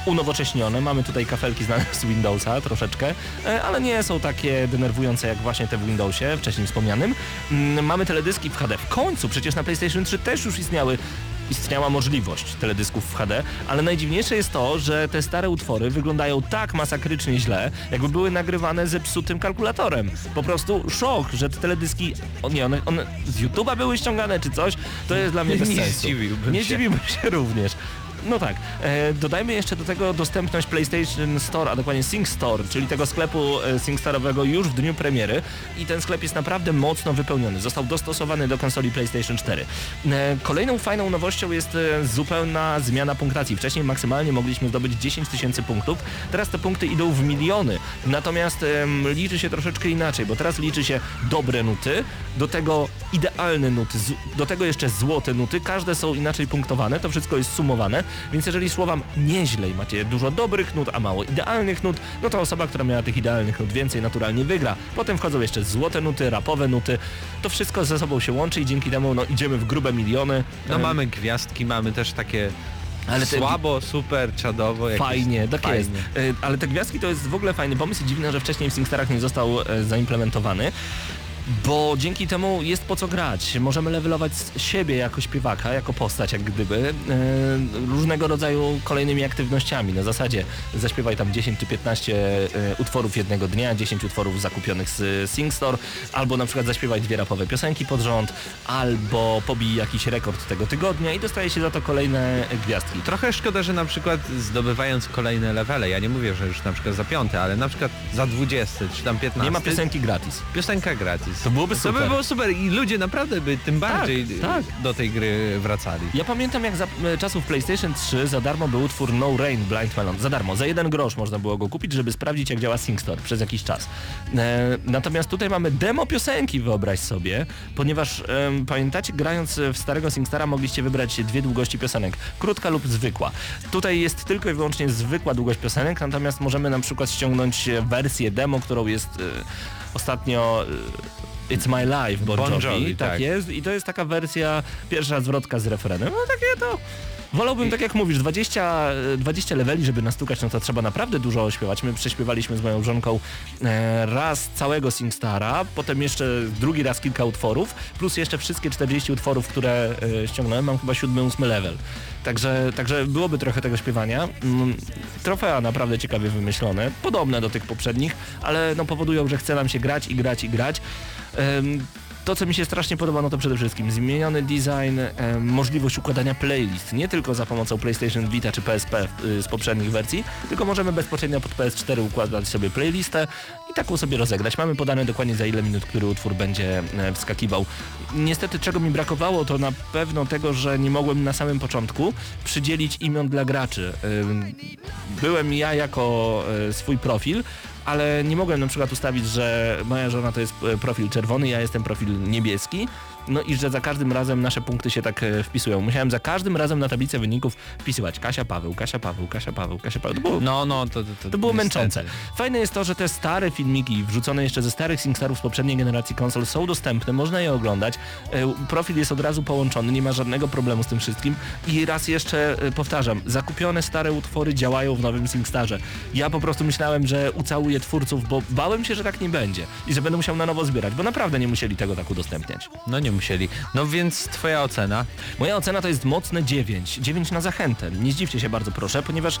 unowocześnione. Mamy tutaj kafelki znane z Windowsa troszeczkę, e, ale nie są takie denerwujące jak właśnie te w Windowsie, wcześniej wspomnianym. Mm, Mamy teledyski w HD. W końcu, przecież na PlayStation 3 też już istniały istniała możliwość teledysków w HD, ale najdziwniejsze jest to, że te stare utwory wyglądają tak masakrycznie źle, jakby były nagrywane zepsutym kalkulatorem. Po prostu szok, że te teledyski, o nie, one, one z YouTube'a były ściągane czy coś, to jest dla mnie bez Nie sensu. zdziwiłbym Nie się. zdziwiłbym się również. No tak, e, dodajmy jeszcze do tego dostępność PlayStation Store, a dokładnie Sing Store, czyli tego sklepu e, SingStarowego już w dniu premiery i ten sklep jest naprawdę mocno wypełniony. Został dostosowany do konsoli PlayStation 4. E, kolejną fajną nowością jest e, zupełna zmiana punktacji. Wcześniej maksymalnie mogliśmy zdobyć 10 tysięcy punktów, teraz te punkty idą w miliony. Natomiast em, liczy się troszeczkę inaczej, bo teraz liczy się dobre nuty, do tego idealne nuty, do tego jeszcze złote nuty, każde są inaczej punktowane, to wszystko jest sumowane, więc jeżeli szło wam nieźle i macie dużo dobrych nut, a mało idealnych nut, no to osoba, która miała tych idealnych nut więcej naturalnie wygra. Potem wchodzą jeszcze złote nuty, rapowe nuty, to wszystko ze sobą się łączy i dzięki temu no, idziemy w grube miliony. No Em, mamy gwiazdki, mamy też takie Ale te- słabo, super, czadowo. jakieś- Fajnie, tak fajnie. jest. Ale te gwiazdki to jest w ogóle fajny pomysł i dziwne, że wcześniej w SingStarach nie został e, zaimplementowany. Bo dzięki temu jest po co grać. Możemy levelować siebie jako śpiewaka, jako postać jak gdyby, e, różnego rodzaju kolejnymi aktywnościami. Na zasadzie zaśpiewaj tam 10 czy 15 e, utworów jednego dnia, 10 utworów zakupionych z SingStore, albo na przykład zaśpiewaj dwie rapowe piosenki pod rząd, albo pobij jakiś rekord tego tygodnia i dostaje się za to kolejne gwiazdki. Trochę szkoda, że na przykład zdobywając kolejne levele, ja nie mówię, że już na przykład za piąte, ale na przykład za 20 czy tam 15. Nie ma piosenki gratis. Piosenka gratis. To byłoby To super. by było super i ludzie naprawdę by tym bardziej tak. do tej gry wracali. Ja pamiętam jak za e, czasów PlayStation 3 za darmo był utwór No Rain Blind Melon. Za darmo, za jeden grosz można było go kupić, żeby sprawdzić jak działa SingStore przez jakiś czas. E, natomiast tutaj mamy demo piosenki, wyobraź sobie, ponieważ e, pamiętacie, grając w starego SingStara mogliście wybrać dwie długości piosenek, krótka lub zwykła. Tutaj jest tylko i wyłącznie zwykła długość piosenek, natomiast możemy na przykład ściągnąć e, wersję demo, którą jest e, ostatnio... It's My Life Bon Bon Jovi, Jovi, tak, tak. jest i to jest taka wersja, pierwsza zwrotka z refrenem. No takie to... Wolałbym, tak jak mówisz, 20, e, 20 leveli, żeby nastukać, no to trzeba naprawdę dużo ośpiewać. My prześpiewaliśmy z moją żonką e, raz całego SingStara, potem jeszcze drugi raz kilka utworów, plus jeszcze wszystkie 40 utworów, które e, ściągnąłem. Mam chyba siódmy, ósmy level. Także, także byłoby trochę tego śpiewania. Mm, trofea naprawdę ciekawie wymyślone, podobne do tych poprzednich, ale no powodują, że chce nam się grać i grać i grać. To, co mi się strasznie podoba, no to przede wszystkim zmieniony design, em, możliwość układania playlist, nie tylko za pomocą PlayStation Vita czy PSP y, z poprzednich wersji, tylko możemy bezpośrednio pod PS4 układać sobie playlistę i taką sobie rozegrać. Mamy podane dokładnie za ile minut który utwór będzie e, wskakiwał. Niestety czego mi brakowało, to na pewno tego, że nie mogłem na samym początku przydzielić imion dla graczy. Byłem ja jako e, swój profil, ale nie mogłem na przykład ustawić, że moja żona to jest e, profil czerwony, ja jestem profil niebieski, no i że za każdym razem nasze punkty się tak e, wpisują. Musiałem za każdym razem na tablicę wyników wpisywać Kasia Paweł, Kasia Paweł, Kasia Paweł, Kasia Paweł. To było, No, no, to, to, to, to było męczące. Fajne jest to, że te stare filmiki wrzucone jeszcze ze starych SingStarów z poprzedniej generacji konsol są dostępne, można je oglądać. E, Profil jest od razu połączony, nie ma żadnego problemu z tym wszystkim. I raz jeszcze e, powtarzam, zakupione stare utwory działają w nowym SingStarze. Ja po prostu myślałem, że ucałuję twórców, bo bałem się, że tak nie będzie i że będę musiał na nowo zbierać, bo naprawdę nie musieli tego tak udostępniać. No nie musieli. No więc twoja ocena? Moja ocena to jest mocne 9. 9 na zachętę. Nie zdziwcie się bardzo proszę, ponieważ e,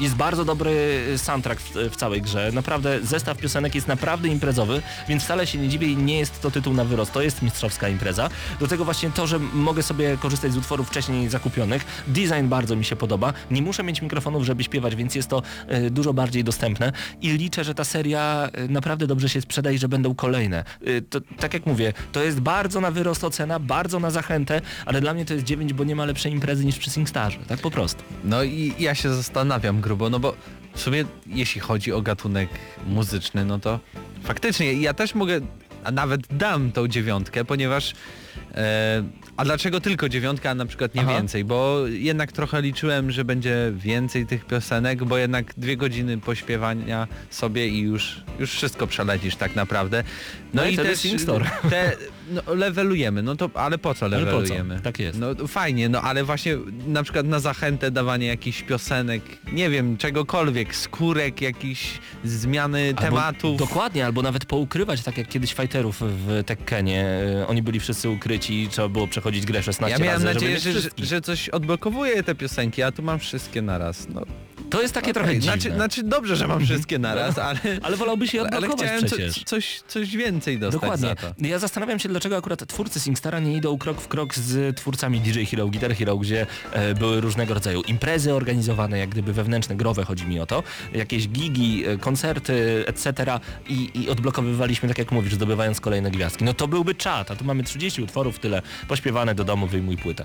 jest bardzo dobry soundtrack w, w całej grze. Naprawdę zestaw piosenek jest naprawdę imprezowy, więc wcale się nie dziwię i nie jest to tytuł na wyrost. To jest mistrzowska impreza. Do tego właśnie to, że mogę sobie korzystać z utworów wcześniej zakupionych. Design bardzo mi się podoba. Nie muszę mieć mikrofonów, żeby śpiewać, więc jest to e, dużo bardziej dostępne i liczę, że ta seria e, naprawdę dobrze się sprzeda i że będą kolejne. E, to, tak jak mówię, to jest bardzo na wyrost ocena, bardzo na zachętę, ale dla mnie to jest 9, bo nie ma lepszej imprezy niż przy SingStarze. Tak po prostu. No i ja się zastanawiam grubo, no bo w sumie jeśli chodzi o gatunek muzyczny, no to faktycznie ja też mogę, a nawet dam tą dziewiątkę, ponieważ e, a dlaczego tylko dziewiątka, a na przykład nie Aha. więcej? Bo jednak trochę liczyłem, że będzie więcej tych piosenek, bo jednak dwie godziny pośpiewania sobie i już, już wszystko przelecisz tak naprawdę. No i wtedy SingStore. te, no, levelujemy, no to ale po co Ale po co? levelujemy? Tak jest. No fajnie, no ale właśnie na przykład na zachętę dawanie jakichś piosenek, nie wiem, czegokolwiek, skórek, jakichś zmiany Albo- tematów. Dokładnie, albo nawet poukrywać, tak jak kiedyś fighterów w Tekkenie. e, Oni byli wszyscy ukryci i trzeba było przechodzić grę 16 Ja miałem razy, nadzieję, żeby że, mieć że, wszystkich. że coś odblokowuje te piosenki, a tu mam wszystkie naraz. No, To jest takie trochę okej, dziwne. znaczy, znaczy dobrze, że mam wszystkie naraz, ale, Ale wolałbyś je ale odblokować chciałem co, coś, coś więcej dostać Dokładnie. za. Ja zastanawiam się, dlaczego akurat twórcy SingStara nie idą krok w krok z twórcami DJ Hero, Guitar Hero, gdzie e, były różnego rodzaju imprezy organizowane, jak gdyby wewnętrzne, growe, chodzi mi o to, jakieś gigi, e, koncerty, etc. I, I odblokowywaliśmy, tak jak mówisz, zdobywając kolejne gwiazdki. No to byłby czat, a tu mamy 30 utworów, tyle pośpiewane do domu, wyjmuj płytę.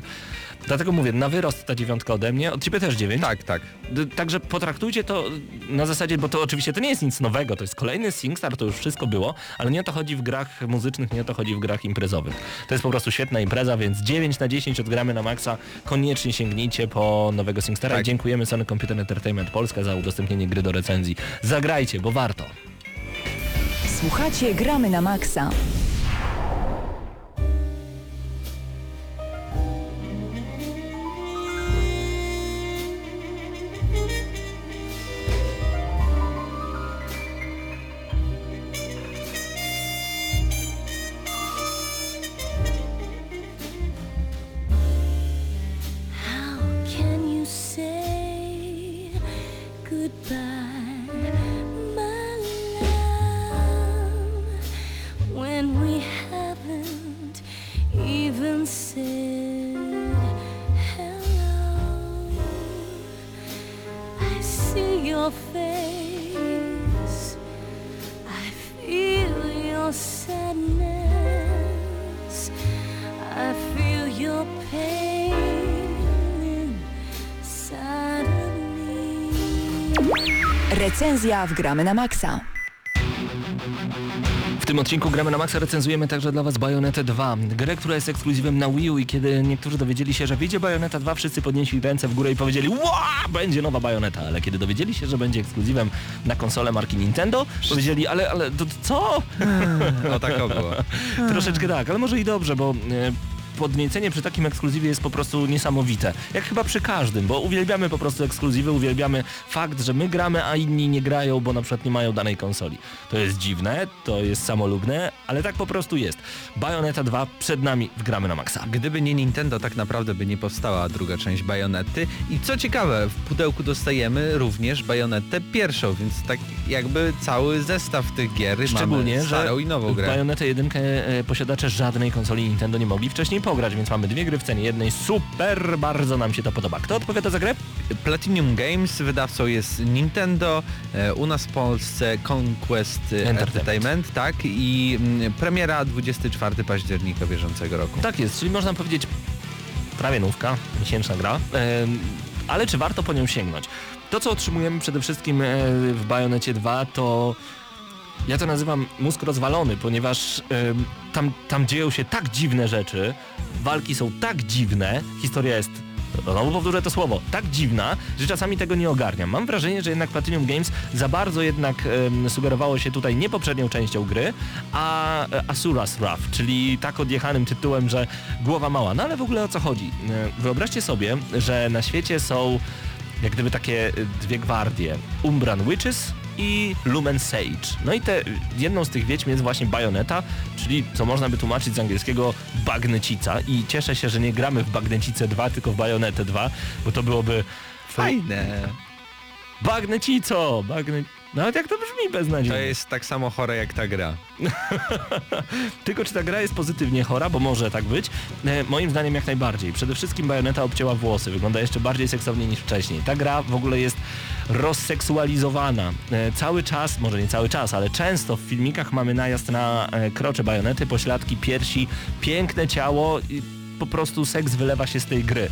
Dlatego mówię, na wyrost ta dziewiątka ode mnie, od ciebie też dziewięć. Tak, tak. D- Także potraktujcie to na zasadzie, bo to oczywiście to nie jest nic nowego, to jest kolejny SingStar, to już wszystko było, ale nie o to chodzi w grach muzycznych, nie o to chodzi w grach imprezowych. To jest po prostu świetna impreza, więc 9 na 10 odgramy na maksa. Koniecznie sięgnijcie po nowego SingStara Tak. i dziękujemy Sony Computer Entertainment Polska za udostępnienie gry do recenzji. Zagrajcie, bo warto. Słuchacie Gramy na Maxa. Recenzja w Gramy na Maxa. W tym odcinku Gramy na Maxa recenzujemy także dla Was Bayonetę 2, grę, która jest ekskluzywem na Wii U i kiedy niektórzy dowiedzieli się, że wyjdzie Bayoneta 2, wszyscy podnieśli ręce w górę i powiedzieli Ła, będzie nowa Bayoneta, ale kiedy dowiedzieli się, że będzie ekskluzywem na konsolę marki Nintendo, powiedzieli, ale, ale to, to co? O tak było. Troszeczkę tak, ale może i dobrze, bo e, podniecenie przy takim ekskluzywie jest po prostu niesamowite. Jak chyba przy każdym, bo uwielbiamy po prostu ekskluzywy, uwielbiamy fakt, że my gramy, a inni nie grają, bo na przykład nie mają danej konsoli. To jest dziwne, to jest samolubne, ale tak po prostu jest. Bayonetta 2 przed nami w gramy na maksa. Gdyby nie Nintendo, tak naprawdę by nie powstała druga część Bajonety. I co ciekawe, w pudełku dostajemy również Bajonetę pierwszą, więc tak jakby cały zestaw tych gier Szczególnie, mamy że starą i nową grę. Bayonetę 1 e, posiadacze żadnej konsoli Nintendo nie mogli wcześniej pograć, więc mamy dwie gry w cenie jednej. Super, bardzo nam się to podoba. Kto odpowiada za grę? Platinum Games, wydawcą jest Nintendo, e, u nas w Polsce Conquest Entertainment. Entertainment, tak i mm, premiera 24 października bieżącego roku. Tak jest, czyli można powiedzieć prawie nówka, miesięczna gra. Ale czy warto po nią sięgnąć? To, co otrzymujemy przede wszystkim e, w Bajonecie 2 to ja to nazywam mózg rozwalony, ponieważ tam, tam dzieją się tak dziwne rzeczy, walki są tak dziwne, historia jest, znowu powtórzę to słowo, tak dziwna, że czasami tego nie ogarniam. Mam wrażenie, że jednak Platinum Games za bardzo jednak em, sugerowało się tutaj nie poprzednią częścią gry, a e, Asura's Wrath, czyli tak odjechanym tytułem, że głowa mała. No ale w ogóle o co chodzi? E, Wyobraźcie sobie, że na świecie są jak gdyby takie y, dwie gwardie. Umbran Witches i Lumen Sage. No i te, jedną z tych wiedźm jest właśnie Bayonetta, czyli co można by tłumaczyć z angielskiego bagnecica i cieszę się, że nie gramy w Bagnecicę 2, tylko w Bayonetę 2, bo to byłoby Fajne. Bagnecico! Bagne... Nawet jak to brzmi To beznadziejnie. jest tak samo chore jak ta gra. Tylko czy ta gra jest pozytywnie chora, bo może tak być? E, moim zdaniem jak najbardziej. Przede wszystkim Bajoneta obcięła włosy, wygląda jeszcze bardziej seksownie niż wcześniej. Ta gra w ogóle jest rozseksualizowana. E, cały czas, może nie cały czas, ale często w filmikach mamy najazd na e, krocze Bajonety, pośladki, piersi, piękne ciało i po prostu seks wylewa się z tej gry.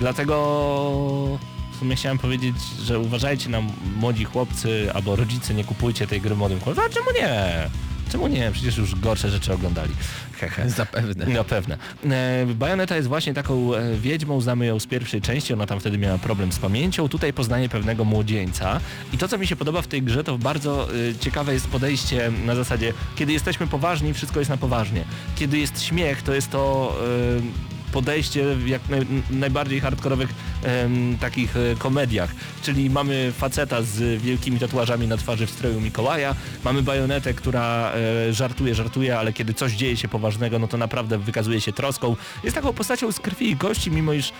Dlatego sumie chciałem powiedzieć, że uważajcie na młodzi chłopcy albo rodzice, nie kupujcie tej gry młodym chłopcom. A czemu nie? Czemu nie? Przecież już gorsze rzeczy oglądali. Hehe. Zapewne. No pewne. E, Bajoneta jest właśnie taką e, wiedźmą, znamy ją z pierwszej części, ona tam wtedy miała problem z pamięcią, tutaj poznaje pewnego młodzieńca i to co mi się podoba w tej grze to bardzo e, ciekawe jest podejście na zasadzie, kiedy jesteśmy poważni, wszystko jest na poważnie. Kiedy jest śmiech, to jest to e, podejście jak naj, najbardziej hardkorowych em, takich e, komediach. Czyli mamy faceta z wielkimi tatuażami na twarzy w stroju Mikołaja, mamy bajonetę, która e, żartuje, żartuje, ale kiedy coś dzieje się poważnego, no to naprawdę wykazuje się troską. Jest taką postacią z krwi i kości, mimo iż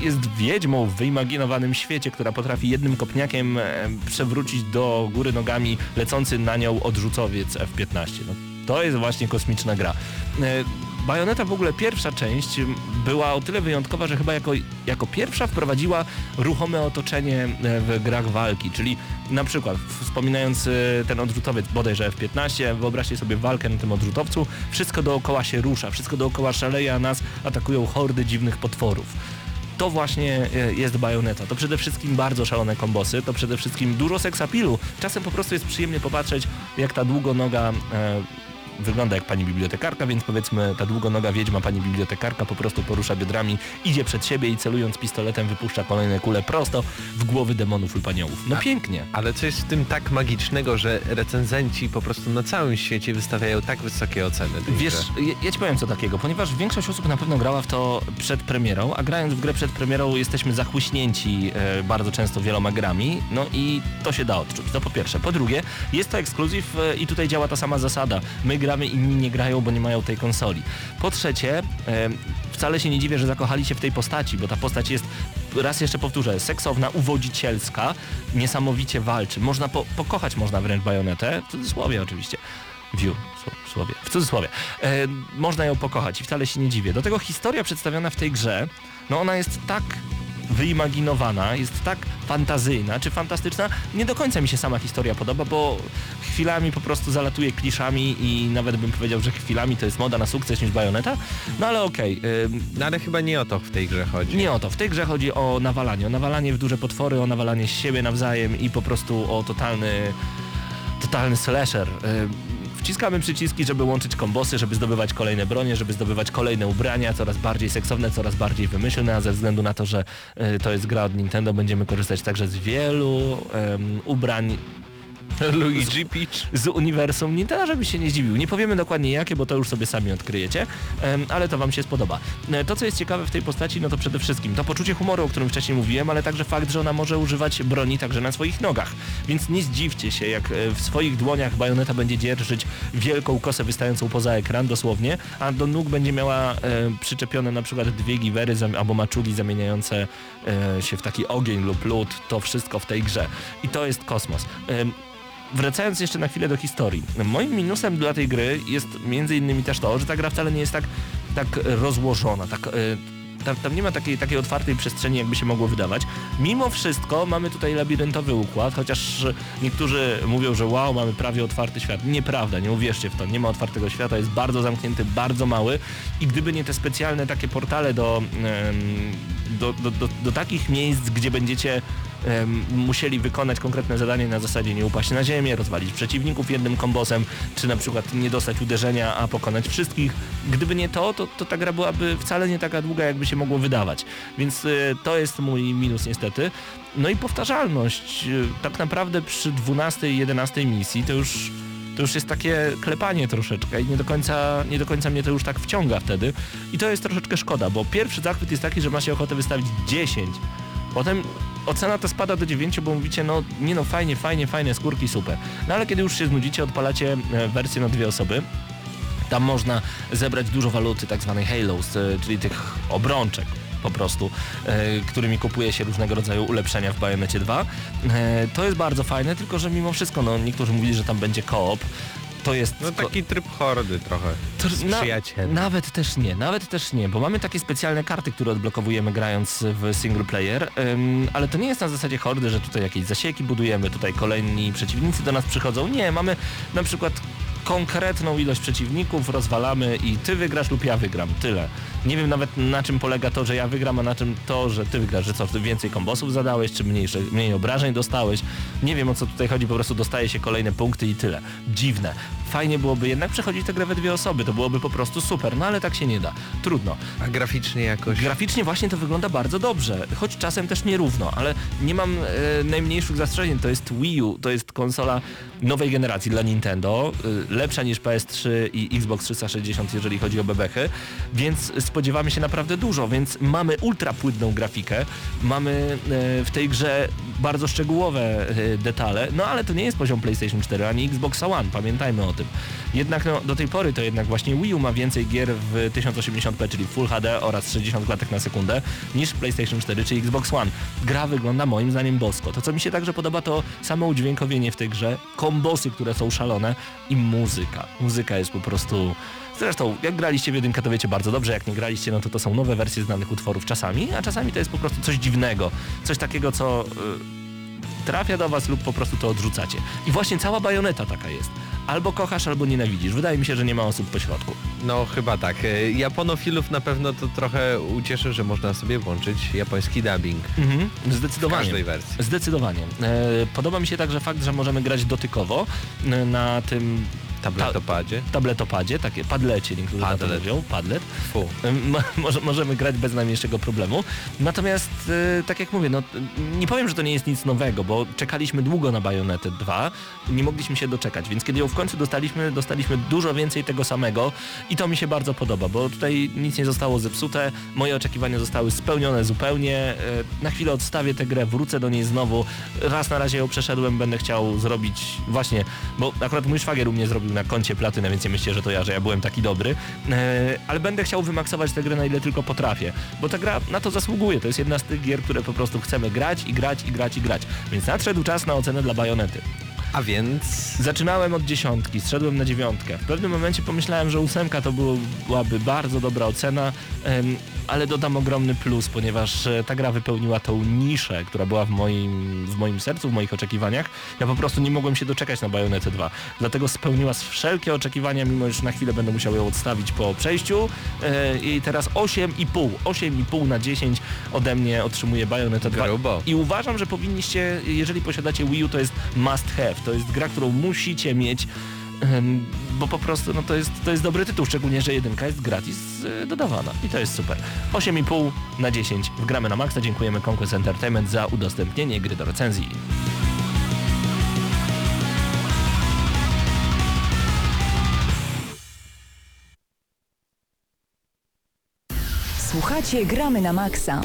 jest wiedźmą w wyimaginowanym świecie, która potrafi jednym kopniakiem e, przewrócić do góry nogami lecący na nią odrzucowiec F-15. No, to jest właśnie kosmiczna gra. Bajoneta w ogóle pierwsza część była o tyle wyjątkowa, że chyba jako, jako pierwsza wprowadziła ruchome otoczenie e, w grach walki, czyli na przykład wspominając e, ten odrzutowiec bodajże F-15, wyobraźcie sobie walkę na tym odrzutowcu, wszystko dookoła się rusza, wszystko dookoła szaleje, a nas atakują hordy dziwnych potworów to właśnie e, jest bajoneta. To przede wszystkim bardzo szalone kombosy, to przede wszystkim dużo seksapilu. Czasem po prostu jest przyjemnie popatrzeć, jak ta długonoga e, wygląda jak pani bibliotekarka, więc powiedzmy ta długonoga wiedźma, pani bibliotekarka po prostu porusza biodrami, idzie przed siebie i celując pistoletem wypuszcza kolejne kule prosto w głowy demonów lub aniołów. No pięknie. Ale co jest w tym tak magicznego, że recenzenci po prostu na całym świecie wystawiają tak wysokie oceny. Wiesz, ja, ja ci powiem co takiego, ponieważ większość osób na pewno grała w to przed premierą, a grając w grę przed premierą jesteśmy zachłyśnięci e, bardzo często wieloma grami, no i to się da odczuć. To po pierwsze. Po drugie, jest to ekskluzyw e, i tutaj działa ta sama zasada. My gramy, inni nie grają, bo nie mają tej konsoli. Po trzecie, wcale się nie dziwię, że zakochali się w tej postaci, bo ta postać jest, raz jeszcze powtórzę, seksowna, uwodzicielska, niesamowicie walczy. Można po, pokochać można wręcz bajonetę, w cudzysłowie oczywiście. View, w cudzysłowie. W cudzysłowie. E, można ją pokochać i wcale się nie dziwię. Do tego historia przedstawiona w tej grze, no ona jest tak wyimaginowana, jest tak fantazyjna czy fantastyczna. Nie do końca mi się sama historia podoba, bo chwilami po prostu zalatuje kliszami i nawet bym powiedział, że chwilami to jest moda na sukces niż bajoneta. No ale okej. ym, No ale chyba nie o to w tej grze chodzi. nie o to. W tej grze chodzi o nawalanie. O nawalanie w duże potwory, o nawalanie z siebie nawzajem i po prostu o totalny, totalny slasher. Wciskamy przyciski, żeby łączyć kombosy, żeby zdobywać kolejne bronie, żeby zdobywać kolejne ubrania, coraz bardziej seksowne, coraz bardziej wymyślne, a ze względu na to, że y, to jest gra od Nintendo, będziemy korzystać także z wielu ubrań Luigi Peach. z uniwersum Nintendo, żeby się nie zdziwił. Nie powiemy dokładnie jakie, bo to już sobie sami odkryjecie, ale to wam się spodoba. E, To, co jest ciekawe w tej postaci, no to przede wszystkim to poczucie humoru, o którym wcześniej mówiłem, ale także fakt, że ona może używać broni także na swoich nogach. Więc nie zdziwcie się, jak e, w swoich dłoniach bajoneta będzie dzierżyć wielką kosę wystającą poza ekran, dosłownie, a do nóg będzie miała e, przyczepione na przykład dwie giwery albo maczugi zamieniające e, się w taki ogień lub lód. To wszystko w tej grze. I to jest kosmos. Em, Wracając jeszcze na chwilę do historii. Moim minusem dla tej gry jest między innymi też to, że ta gra wcale nie jest tak, tak rozłożona, tak, e, tam, tam nie ma takiej, takiej otwartej przestrzeni, jakby się mogło wydawać. Mimo wszystko mamy tutaj labiryntowy układ, chociaż niektórzy mówią, że wow, mamy prawie otwarty świat. Nieprawda, nie uwierzcie w to, nie ma otwartego świata, jest bardzo zamknięty, bardzo mały i gdyby nie te specjalne takie portale do, do, do, do, do takich miejsc, gdzie będziecie musieli wykonać konkretne zadanie na zasadzie nie upaść na ziemię, rozwalić przeciwników jednym kombosem, czy na przykład nie dostać uderzenia, a pokonać wszystkich. Gdyby nie to, to, to ta gra byłaby wcale nie taka długa, jakby się mogło wydawać. Więc y, to jest mój minus niestety. No i powtarzalność. Y, Tak naprawdę przy 12 i 11 misji to już to już jest takie klepanie troszeczkę i nie do końca, nie do końca mnie to już tak wciąga wtedy. I to jest troszeczkę szkoda, bo pierwszy zachwyt jest taki, że ma się ochotę wystawić 10. Potem ocena to spada do 9, bo mówicie, no nie no fajnie, fajnie, fajne skórki, super. No ale kiedy już się znudzicie, odpalacie e, wersję na dwie osoby, tam można zebrać dużo waluty, tak zwanej halos, e, czyli tych obrączek po prostu, e, którymi kupuje się różnego rodzaju ulepszenia w Bajonecie 2. E, to jest bardzo fajne, tylko że mimo wszystko, no niektórzy mówili, że tam będzie koop. To jest No taki tryb hordy trochę. to, z na, nawet też nie, nawet też nie, bo mamy takie specjalne karty, które odblokowujemy grając w single player, ym, ale to nie jest na zasadzie hordy, że tutaj jakieś zasieki budujemy, tutaj kolejni przeciwnicy do nas przychodzą. Nie, mamy na przykład konkretną ilość przeciwników, rozwalamy i ty wygrasz lub ja wygram. Tyle. Nie wiem nawet na czym polega to, że ja wygram, a na czym to, że ty wygrasz, że co, więcej kombosów zadałeś, czy mniejsze, mniej obrażeń dostałeś. Nie wiem o co tutaj chodzi, po prostu dostaje się kolejne punkty i tyle. Dziwne. Fajnie byłoby jednak przechodzić tę grę we dwie osoby, to byłoby po prostu super, no ale tak się nie da. Trudno. A graficznie jakoś... Graficznie właśnie to wygląda bardzo dobrze, choć czasem też nierówno, ale nie mam e, najmniejszych zastrzeżeń. To jest Wii U, to jest konsola nowej generacji dla Nintendo, e, lepsza niż PS3 i Xbox 360, jeżeli chodzi o bebechy, więc spodziewamy się naprawdę dużo, więc mamy ultra płynną grafikę, mamy e, w tej grze bardzo szczegółowe e, detale, no ale to nie jest poziom PlayStation 4 ani Xbox One, pamiętajmy o tym. Jednak no, do tej pory to jednak właśnie Wii U ma więcej gier w 1080p, czyli Full HD oraz 60 klatek na sekundę niż PlayStation 4 czy Xbox One. Gra wygląda moim zdaniem bosko. To co mi się także podoba to samo udźwiękowienie w tej grze, kombosy, które są szalone i muzyka. Muzyka jest po prostu... Zresztą, jak graliście w jedynkę, to wiecie bardzo dobrze, jak nie graliście, no to to są nowe wersje znanych utworów czasami, a czasami to jest po prostu coś dziwnego, coś takiego, co y, trafia do was lub po prostu to odrzucacie. I właśnie cała bajoneta taka jest. Albo kochasz, albo nienawidzisz. Wydaje mi się, że nie ma osób po środku. No chyba tak. E, Japonofilów na pewno to trochę ucieszy, że można sobie włączyć japoński dubbing. Mhm, W zdecydowanie. każdej wersji. Zdecydowanie. E, podoba mi się także fakt, że możemy grać dotykowo na tym Tabletopadzie. tabletopadzie, takie padlecie niektórzy Padlet. mówią, padlet. Mo- Może, możemy grać bez najmniejszego problemu. Natomiast, e, tak jak mówię, no, nie powiem, że to nie jest nic nowego, bo czekaliśmy długo na Bayonetę 2, nie mogliśmy się doczekać, więc kiedy ją w końcu dostaliśmy, dostaliśmy dużo więcej tego samego i to mi się bardzo podoba, bo tutaj nic nie zostało zepsute, moje oczekiwania zostały spełnione zupełnie. E, Na chwilę odstawię tę grę, wrócę do niej znowu. Raz na razie ją przeszedłem, będę chciał zrobić właśnie, bo akurat mój szwagier u mnie zrobił na koncie platynę, więc nie myślcie, że to ja, że ja byłem taki dobry. E, ale będę chciał wymaksować tę grę na ile tylko potrafię, bo ta gra na to zasługuje. To jest jedna z tych gier, które po prostu chcemy grać i grać i grać i grać. Więc nadszedł czas na ocenę dla Bajonety. A więc... Zaczynałem od dziesiątki, zszedłem na dziewiątkę. W pewnym momencie pomyślałem, że ósemka to byłaby bardzo dobra ocena, ale dodam ogromny plus, ponieważ e, ta gra wypełniła tą niszę, która była w moim, w moim sercu, w moich oczekiwaniach. Ja po prostu nie mogłem się doczekać na Bayonetę 2. Dlatego spełniła wszelkie oczekiwania, mimo że na chwilę będę musiał ją odstawić po przejściu. E, I teraz 8,5. 8,5 na 10 ode mnie otrzymuje Bayonetta 2. Grubo. I uważam, że powinniście, jeżeli posiadacie Wii U, to jest must have. To jest gra, którą musicie mieć, bo po prostu no, to, jest, to jest dobry tytuł, szczególnie, że jedynka jest gratis e, dodawana. I to jest super. 8,5 na 10 w gramy na maksa. Dziękujemy Conquest Entertainment za udostępnienie gry do recenzji. Słuchacie Gramy na Maxa.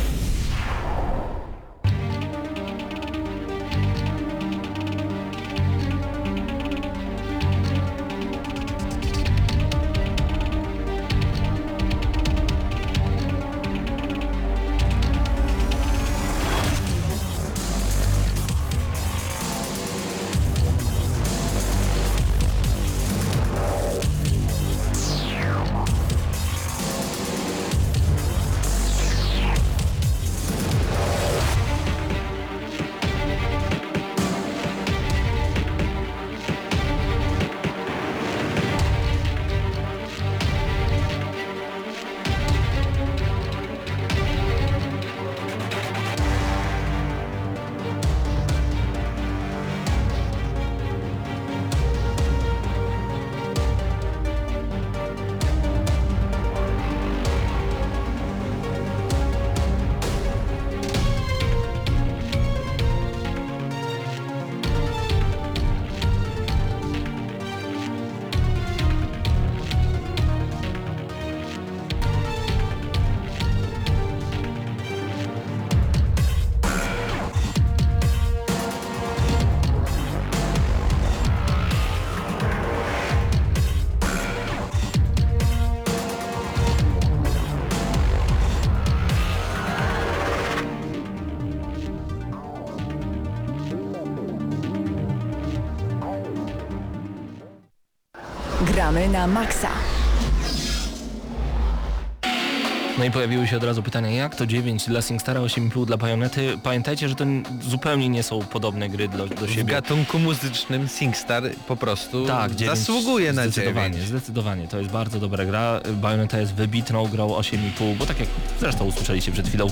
I pojawiły się od razu pytania, jak to 9 dla SingStara, 8,5 dla Bajonety? Pamiętajcie, że to zupełnie nie są podobne gry do, do W siebie. gatunku muzycznym SingStar po prostu Tak, 9 zasługuje na zdecydowanie, 9. zdecydowanie. To jest bardzo dobra gra. Bayonetta jest wybitną grą 8,5, bo tak jak zresztą usłyszeliście przed chwilą,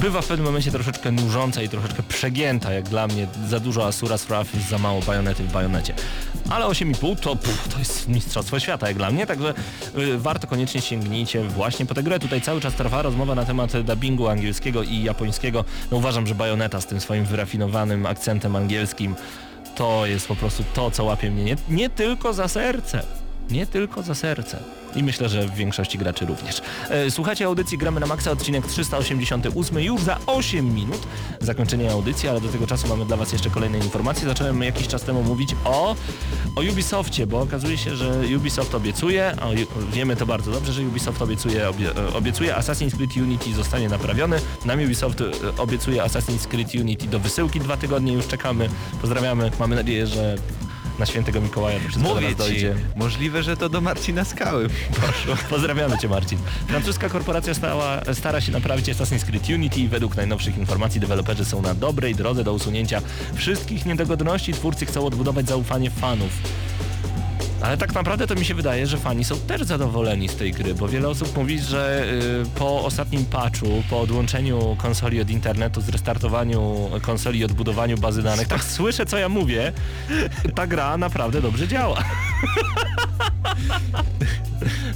bywa w pewnym momencie troszeczkę nużąca i troszeczkę przegięta, jak dla mnie. Za dużo Asura Wrath jest za mało Bajonety w Bajonecie. Ale 8,5 to, pff, to jest mistrzostwo świata jak dla mnie, także y, warto koniecznie sięgnijcie właśnie po tę grę. Tutaj cały czas trwa rozmowa na temat dubbingu angielskiego i japońskiego. No uważam, że Bajoneta z tym swoim wyrafinowanym akcentem angielskim to jest po prostu to, co łapie mnie nie, nie tylko za serce. Nie tylko za serce. I myślę, że w większości graczy również. E, Słuchacie audycji Gramy na Maxa, odcinek 388 już za 8 minut. Zakończenie audycji, ale do tego czasu mamy dla Was jeszcze kolejne informacje. Zacząłem jakiś czas temu mówić o, o Ubisoftie, bo okazuje się, że Ubisoft obiecuje, ju- wiemy to bardzo dobrze, że Ubisoft obiecuje, obie, e, obiecuje Assassin's Creed Unity zostanie naprawiony. Nam Ubisoft e, obiecuje Assassin's Creed Unity do wysyłki, dwa tygodnie już czekamy. Pozdrawiamy, mamy nadzieję, że na świętego Mikołaja to wszystko do Mówię nas ci, dojdzie. możliwe, że to do Marcina Skały poszło. Pozdrawiamy Cię Marcin. Francuska korporacja stała, stara się naprawić Assassin's Creed Unity i według najnowszych informacji deweloperzy są na dobrej drodze do usunięcia wszystkich niedogodności. Twórcy chcą odbudować zaufanie fanów. Ale tak naprawdę to mi się wydaje, że fani są też zadowoleni z tej gry, bo wiele osób mówi, że y, po ostatnim patchu, po odłączeniu konsoli od internetu, zrestartowaniu konsoli i odbudowaniu bazy danych, tak słyszę co ja mówię, ta gra naprawdę dobrze działa.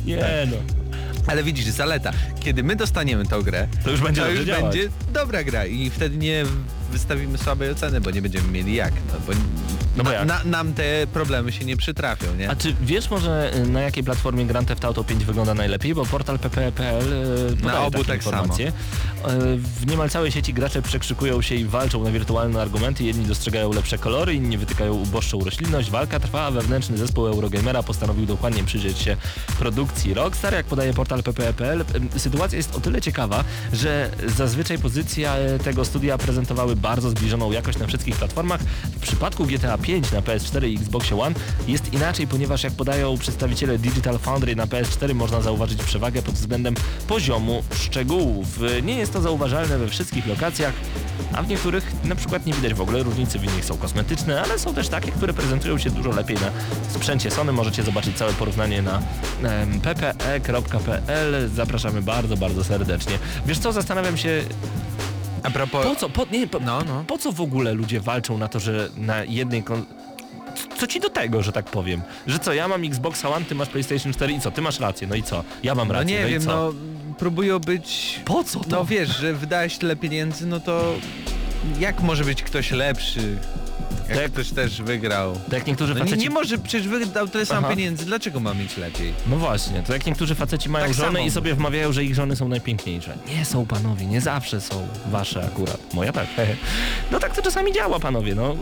Nie no. Ale widzisz, zaleta. Kiedy my dostaniemy tą grę, To już będzie to już działać. będzie dobra gra i wtedy nie wystawimy słabej oceny, bo nie będziemy mieli jak. No, bo No bo na, jak? Na, nam te problemy się nie przytrafią, nie? A czy wiesz może y, na jakiej platformie Grand Theft Auto 5 wygląda najlepiej? Bo portal pp.pl y, podaje obu tak informacje. Y, W niemal całej sieci gracze przekrzykują się i walczą na wirtualne argumenty. Jedni dostrzegają lepsze kolory, inni wytykają uboższą roślinność. Walka trwa, a wewnętrzny zespół Eurogamera postanowił dokładnie przyjrzeć się produkcji Rockstar. Jak podaje portal pp.pl, sytuacja jest o tyle ciekawa, że zazwyczaj pozycja tego studia prezentowały bardzo zbliżoną jakość na wszystkich platformach. W przypadku GTA 5 na PS4 i Xboxie One jest inaczej, ponieważ jak podają przedstawiciele Digital Foundry na PS4 można zauważyć przewagę pod względem poziomu szczegółów. Nie jest to zauważalne we wszystkich lokacjach, a w niektórych na przykład nie widać w ogóle różnicy, w innych są kosmetyczne, ale są też takie, które prezentują się dużo lepiej na sprzęcie Sony. Możecie zobaczyć całe porównanie na ppe.pl. Zapraszamy bardzo, bardzo serdecznie. Wiesz co, zastanawiam się, A propos... po co, po, nie, po, No, no. po co w ogóle ludzie walczą na to, że na jednej kon... Co ci do tego, że tak powiem? Że co, ja mam Xbox One, ty masz PlayStation 4 i co? Ty masz rację, no i co? Ja mam No rację, nie no i wiem, co? no próbują być... Po co to? No wiesz, że wydałeś tyle pieniędzy, no to jak może być ktoś lepszy? Jak Tak. ktoś też wygrał. To jak niektórzy No nie, faceci... nie może, przecież wydał tyle samo pieniędzy, dlaczego ma mieć lepiej? No właśnie, to jak niektórzy faceci mają Tak żony samo. i sobie wmawiają, że ich żony są najpiękniejsze. Nie są panowie, nie zawsze są wasze akurat. Moja tak. No tak to czasami działa panowie, no.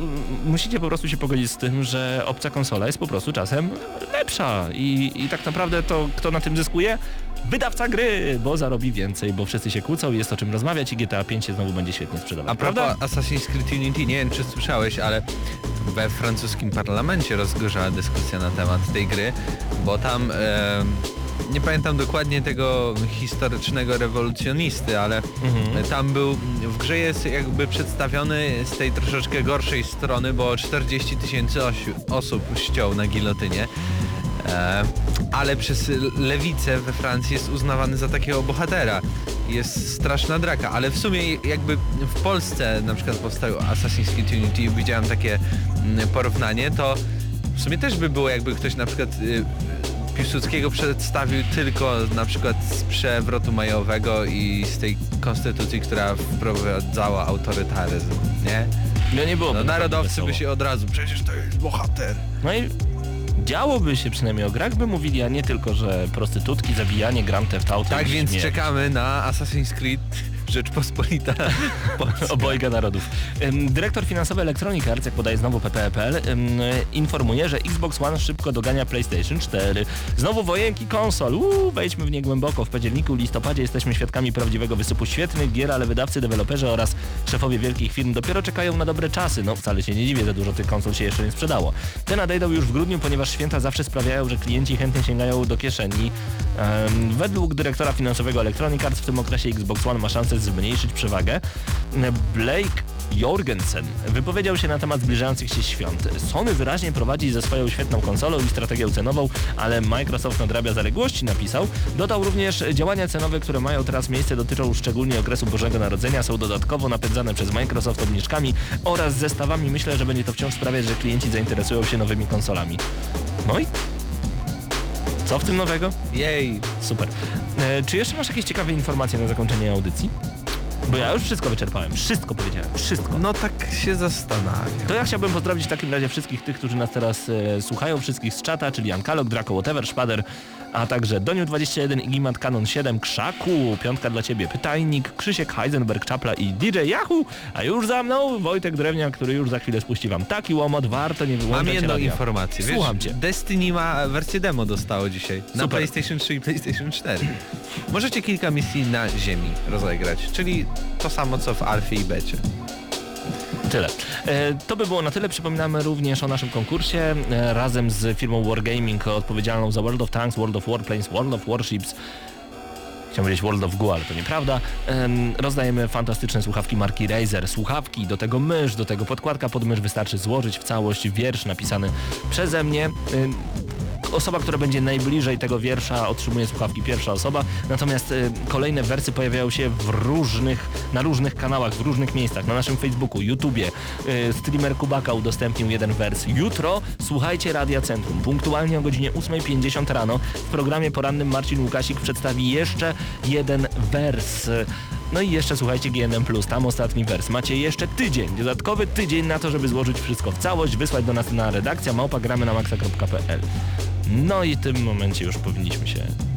Musicie po prostu się pogodzić z tym, że obca konsola jest po prostu czasem lepsza i, i tak naprawdę to kto na tym zyskuje? Wydawca gry, bo zarobi więcej, bo wszyscy się kłócą i jest o czym rozmawiać i GTA 5 się znowu będzie świetnie sprzedawać. A propos prawda? Assassin's Creed Unity, nie wiem czy słyszałeś, ale we francuskim parlamencie rozgorzała dyskusja na temat tej gry, bo tam em, nie pamiętam dokładnie tego historycznego rewolucjonisty, ale Mhm. tam był, w grze jest jakby przedstawiony z tej troszeczkę gorszej strony, bo 40 tysięcy osób ściął na gilotynie. E, ale przez lewicę we Francji jest uznawany za takiego bohatera. Jest straszna draka, ale w sumie jakby w Polsce na przykład powstał Assassin's Creed Unity i widziałem takie mm, porównanie, to w sumie też by było jakby ktoś na przykład y, Piłsudskiego przedstawił tylko na przykład z przewrotu majowego i z tej konstytucji, która wprowadzała autorytaryzm, nie? No nie było. No narodowcy by się od razu, przecież to jest bohater. No i działoby się przynajmniej o grach, by mówili, a nie tylko, że prostytutki, zabijanie, Grand Theft Auto Tak więc śmierć. czekamy na Assassin's Creed Rzeczpospolita Polska. Obojga narodów. Dyrektor finansowy Electronic Arts, jak podaje znowu PPE.pl, ym, informuje, że Xbox One szybko dogania PlayStation 4. Znowu wojenki konsol. Uuu, wejdźmy w nie głęboko. W październiku, listopadzie jesteśmy świadkami prawdziwego wysypu świetnych gier, ale wydawcy, deweloperzy oraz szefowie wielkich firm dopiero czekają na dobre czasy. No wcale się nie dziwię, że dużo tych konsol się jeszcze nie sprzedało. Te nadejdą już w grudniu, ponieważ święta zawsze sprawiają, że klienci chętnie sięgają do kieszeni. Ym, według dyrektora finansowego Electronic Arts w tym okresie Xbox One ma szansę zmniejszyć przewagę. Blake Jorgensen wypowiedział się na temat zbliżających się świąt. Sony wyraźnie prowadzi ze swoją świetną konsolą i strategią cenową, ale Microsoft nadrabia zaległości, napisał. Dodał również, działania cenowe, które mają teraz miejsce dotyczą szczególnie okresu Bożego Narodzenia, są dodatkowo napędzane przez Microsoft obniżkami oraz zestawami. Myślę, że będzie to wciąż sprawiać, że klienci zainteresują się nowymi konsolami. No i co w tym nowego? Jej. Super. E, czy jeszcze masz jakieś ciekawe informacje na zakończenie audycji? Bo ja już wszystko wyczerpałem. Wszystko powiedziałem. Wszystko. No tak się zastanawiam. To ja chciałbym pozdrowić w takim razie wszystkich tych, którzy nas teraz e, słuchają, wszystkich z czata, czyli Ankalog, Draco, Whatever, Szpader, a także Doniu21, Igimat, Canon 7, Krzaku, piątka dla Ciebie, Pytajnik, Krzysiek, Heisenberg, Czapla i DJ Yahoo, a już za mną Wojtek Drewniak, który już za chwilę spuści Wam taki łomot, warto nie wyłączać Mam jedną radia. informację. Wiesz, Słucham Cię. Destiny ma wersję demo dostało dzisiaj na Super. PlayStation 3 i PlayStation 4. Możecie kilka misji na ziemi rozegrać, czyli to samo co w Alfie i Becie. Tyle. E, to by było na tyle. Przypominamy również o naszym konkursie e, razem z firmą Wargaming odpowiedzialną za World of Tanks, World of Warplanes, World of Warships. Chciałem powiedzieć World of Go, ale to nieprawda. Em, rozdajemy fantastyczne słuchawki marki Razer. Słuchawki, do tego mysz, do tego podkładka pod mysz. Wystarczy złożyć w całość wiersz napisany przeze mnie. Osoba, która będzie najbliżej tego wiersza otrzymuje słuchawki pierwsza osoba, natomiast y, kolejne wersy pojawiają się w różnych, na różnych kanałach, w różnych miejscach, na naszym Facebooku, YouTubie. Y, streamer Kubaka udostępnił jeden wers. Jutro słuchajcie Radia Centrum. Punktualnie o godzinie 8.50 rano w programie porannym Marcin Łukasik przedstawi jeszcze jeden wers. No i jeszcze słuchajcie GNM+, tam ostatni wers. Macie jeszcze tydzień, dodatkowy tydzień na to, żeby złożyć wszystko w całość, wysłać do nas na redakcja małpagramy na maxa.pl. No i w tym momencie już powinniśmy się...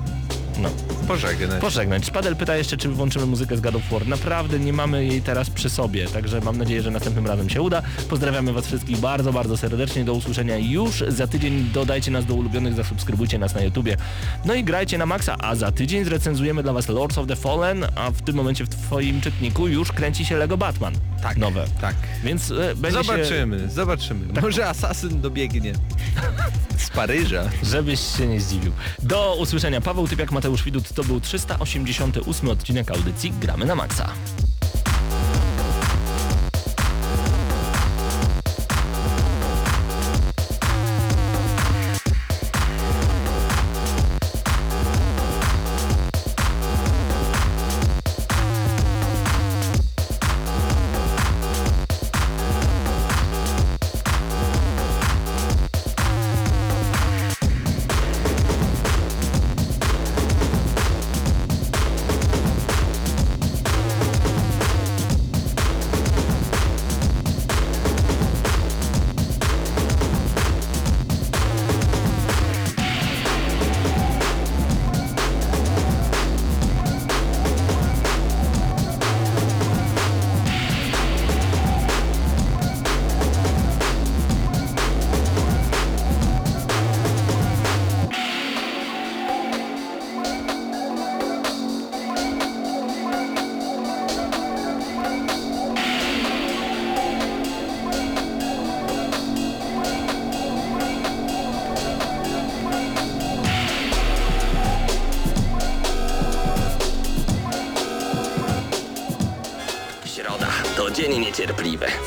No, Pożegnać. pożegnać. Szpadel pyta jeszcze, czy włączymy muzykę z God of War. Naprawdę nie mamy jej teraz przy sobie, także mam nadzieję, że następnym razem się uda. Pozdrawiamy Was wszystkich bardzo, bardzo serdecznie. Do usłyszenia już za tydzień. Dodajcie nas do ulubionych, zasubskrybujcie nas na YouTubie. No i grajcie na maksa, a za tydzień zrecenzujemy dla Was Lords of the Fallen, a w tym momencie w Twoim czytniku już kręci się Lego Batman. Tak. Nowe. Tak. Więc e, będzie się... Zobaczymy, zobaczymy. Może asasyn dobiegnie. Z Paryża. Żebyś się nie zdziwił. Do usłyszenia. Paweł Typiak, Mateusz Widut. To był 388 odcinek audycji Gramy na Maxa.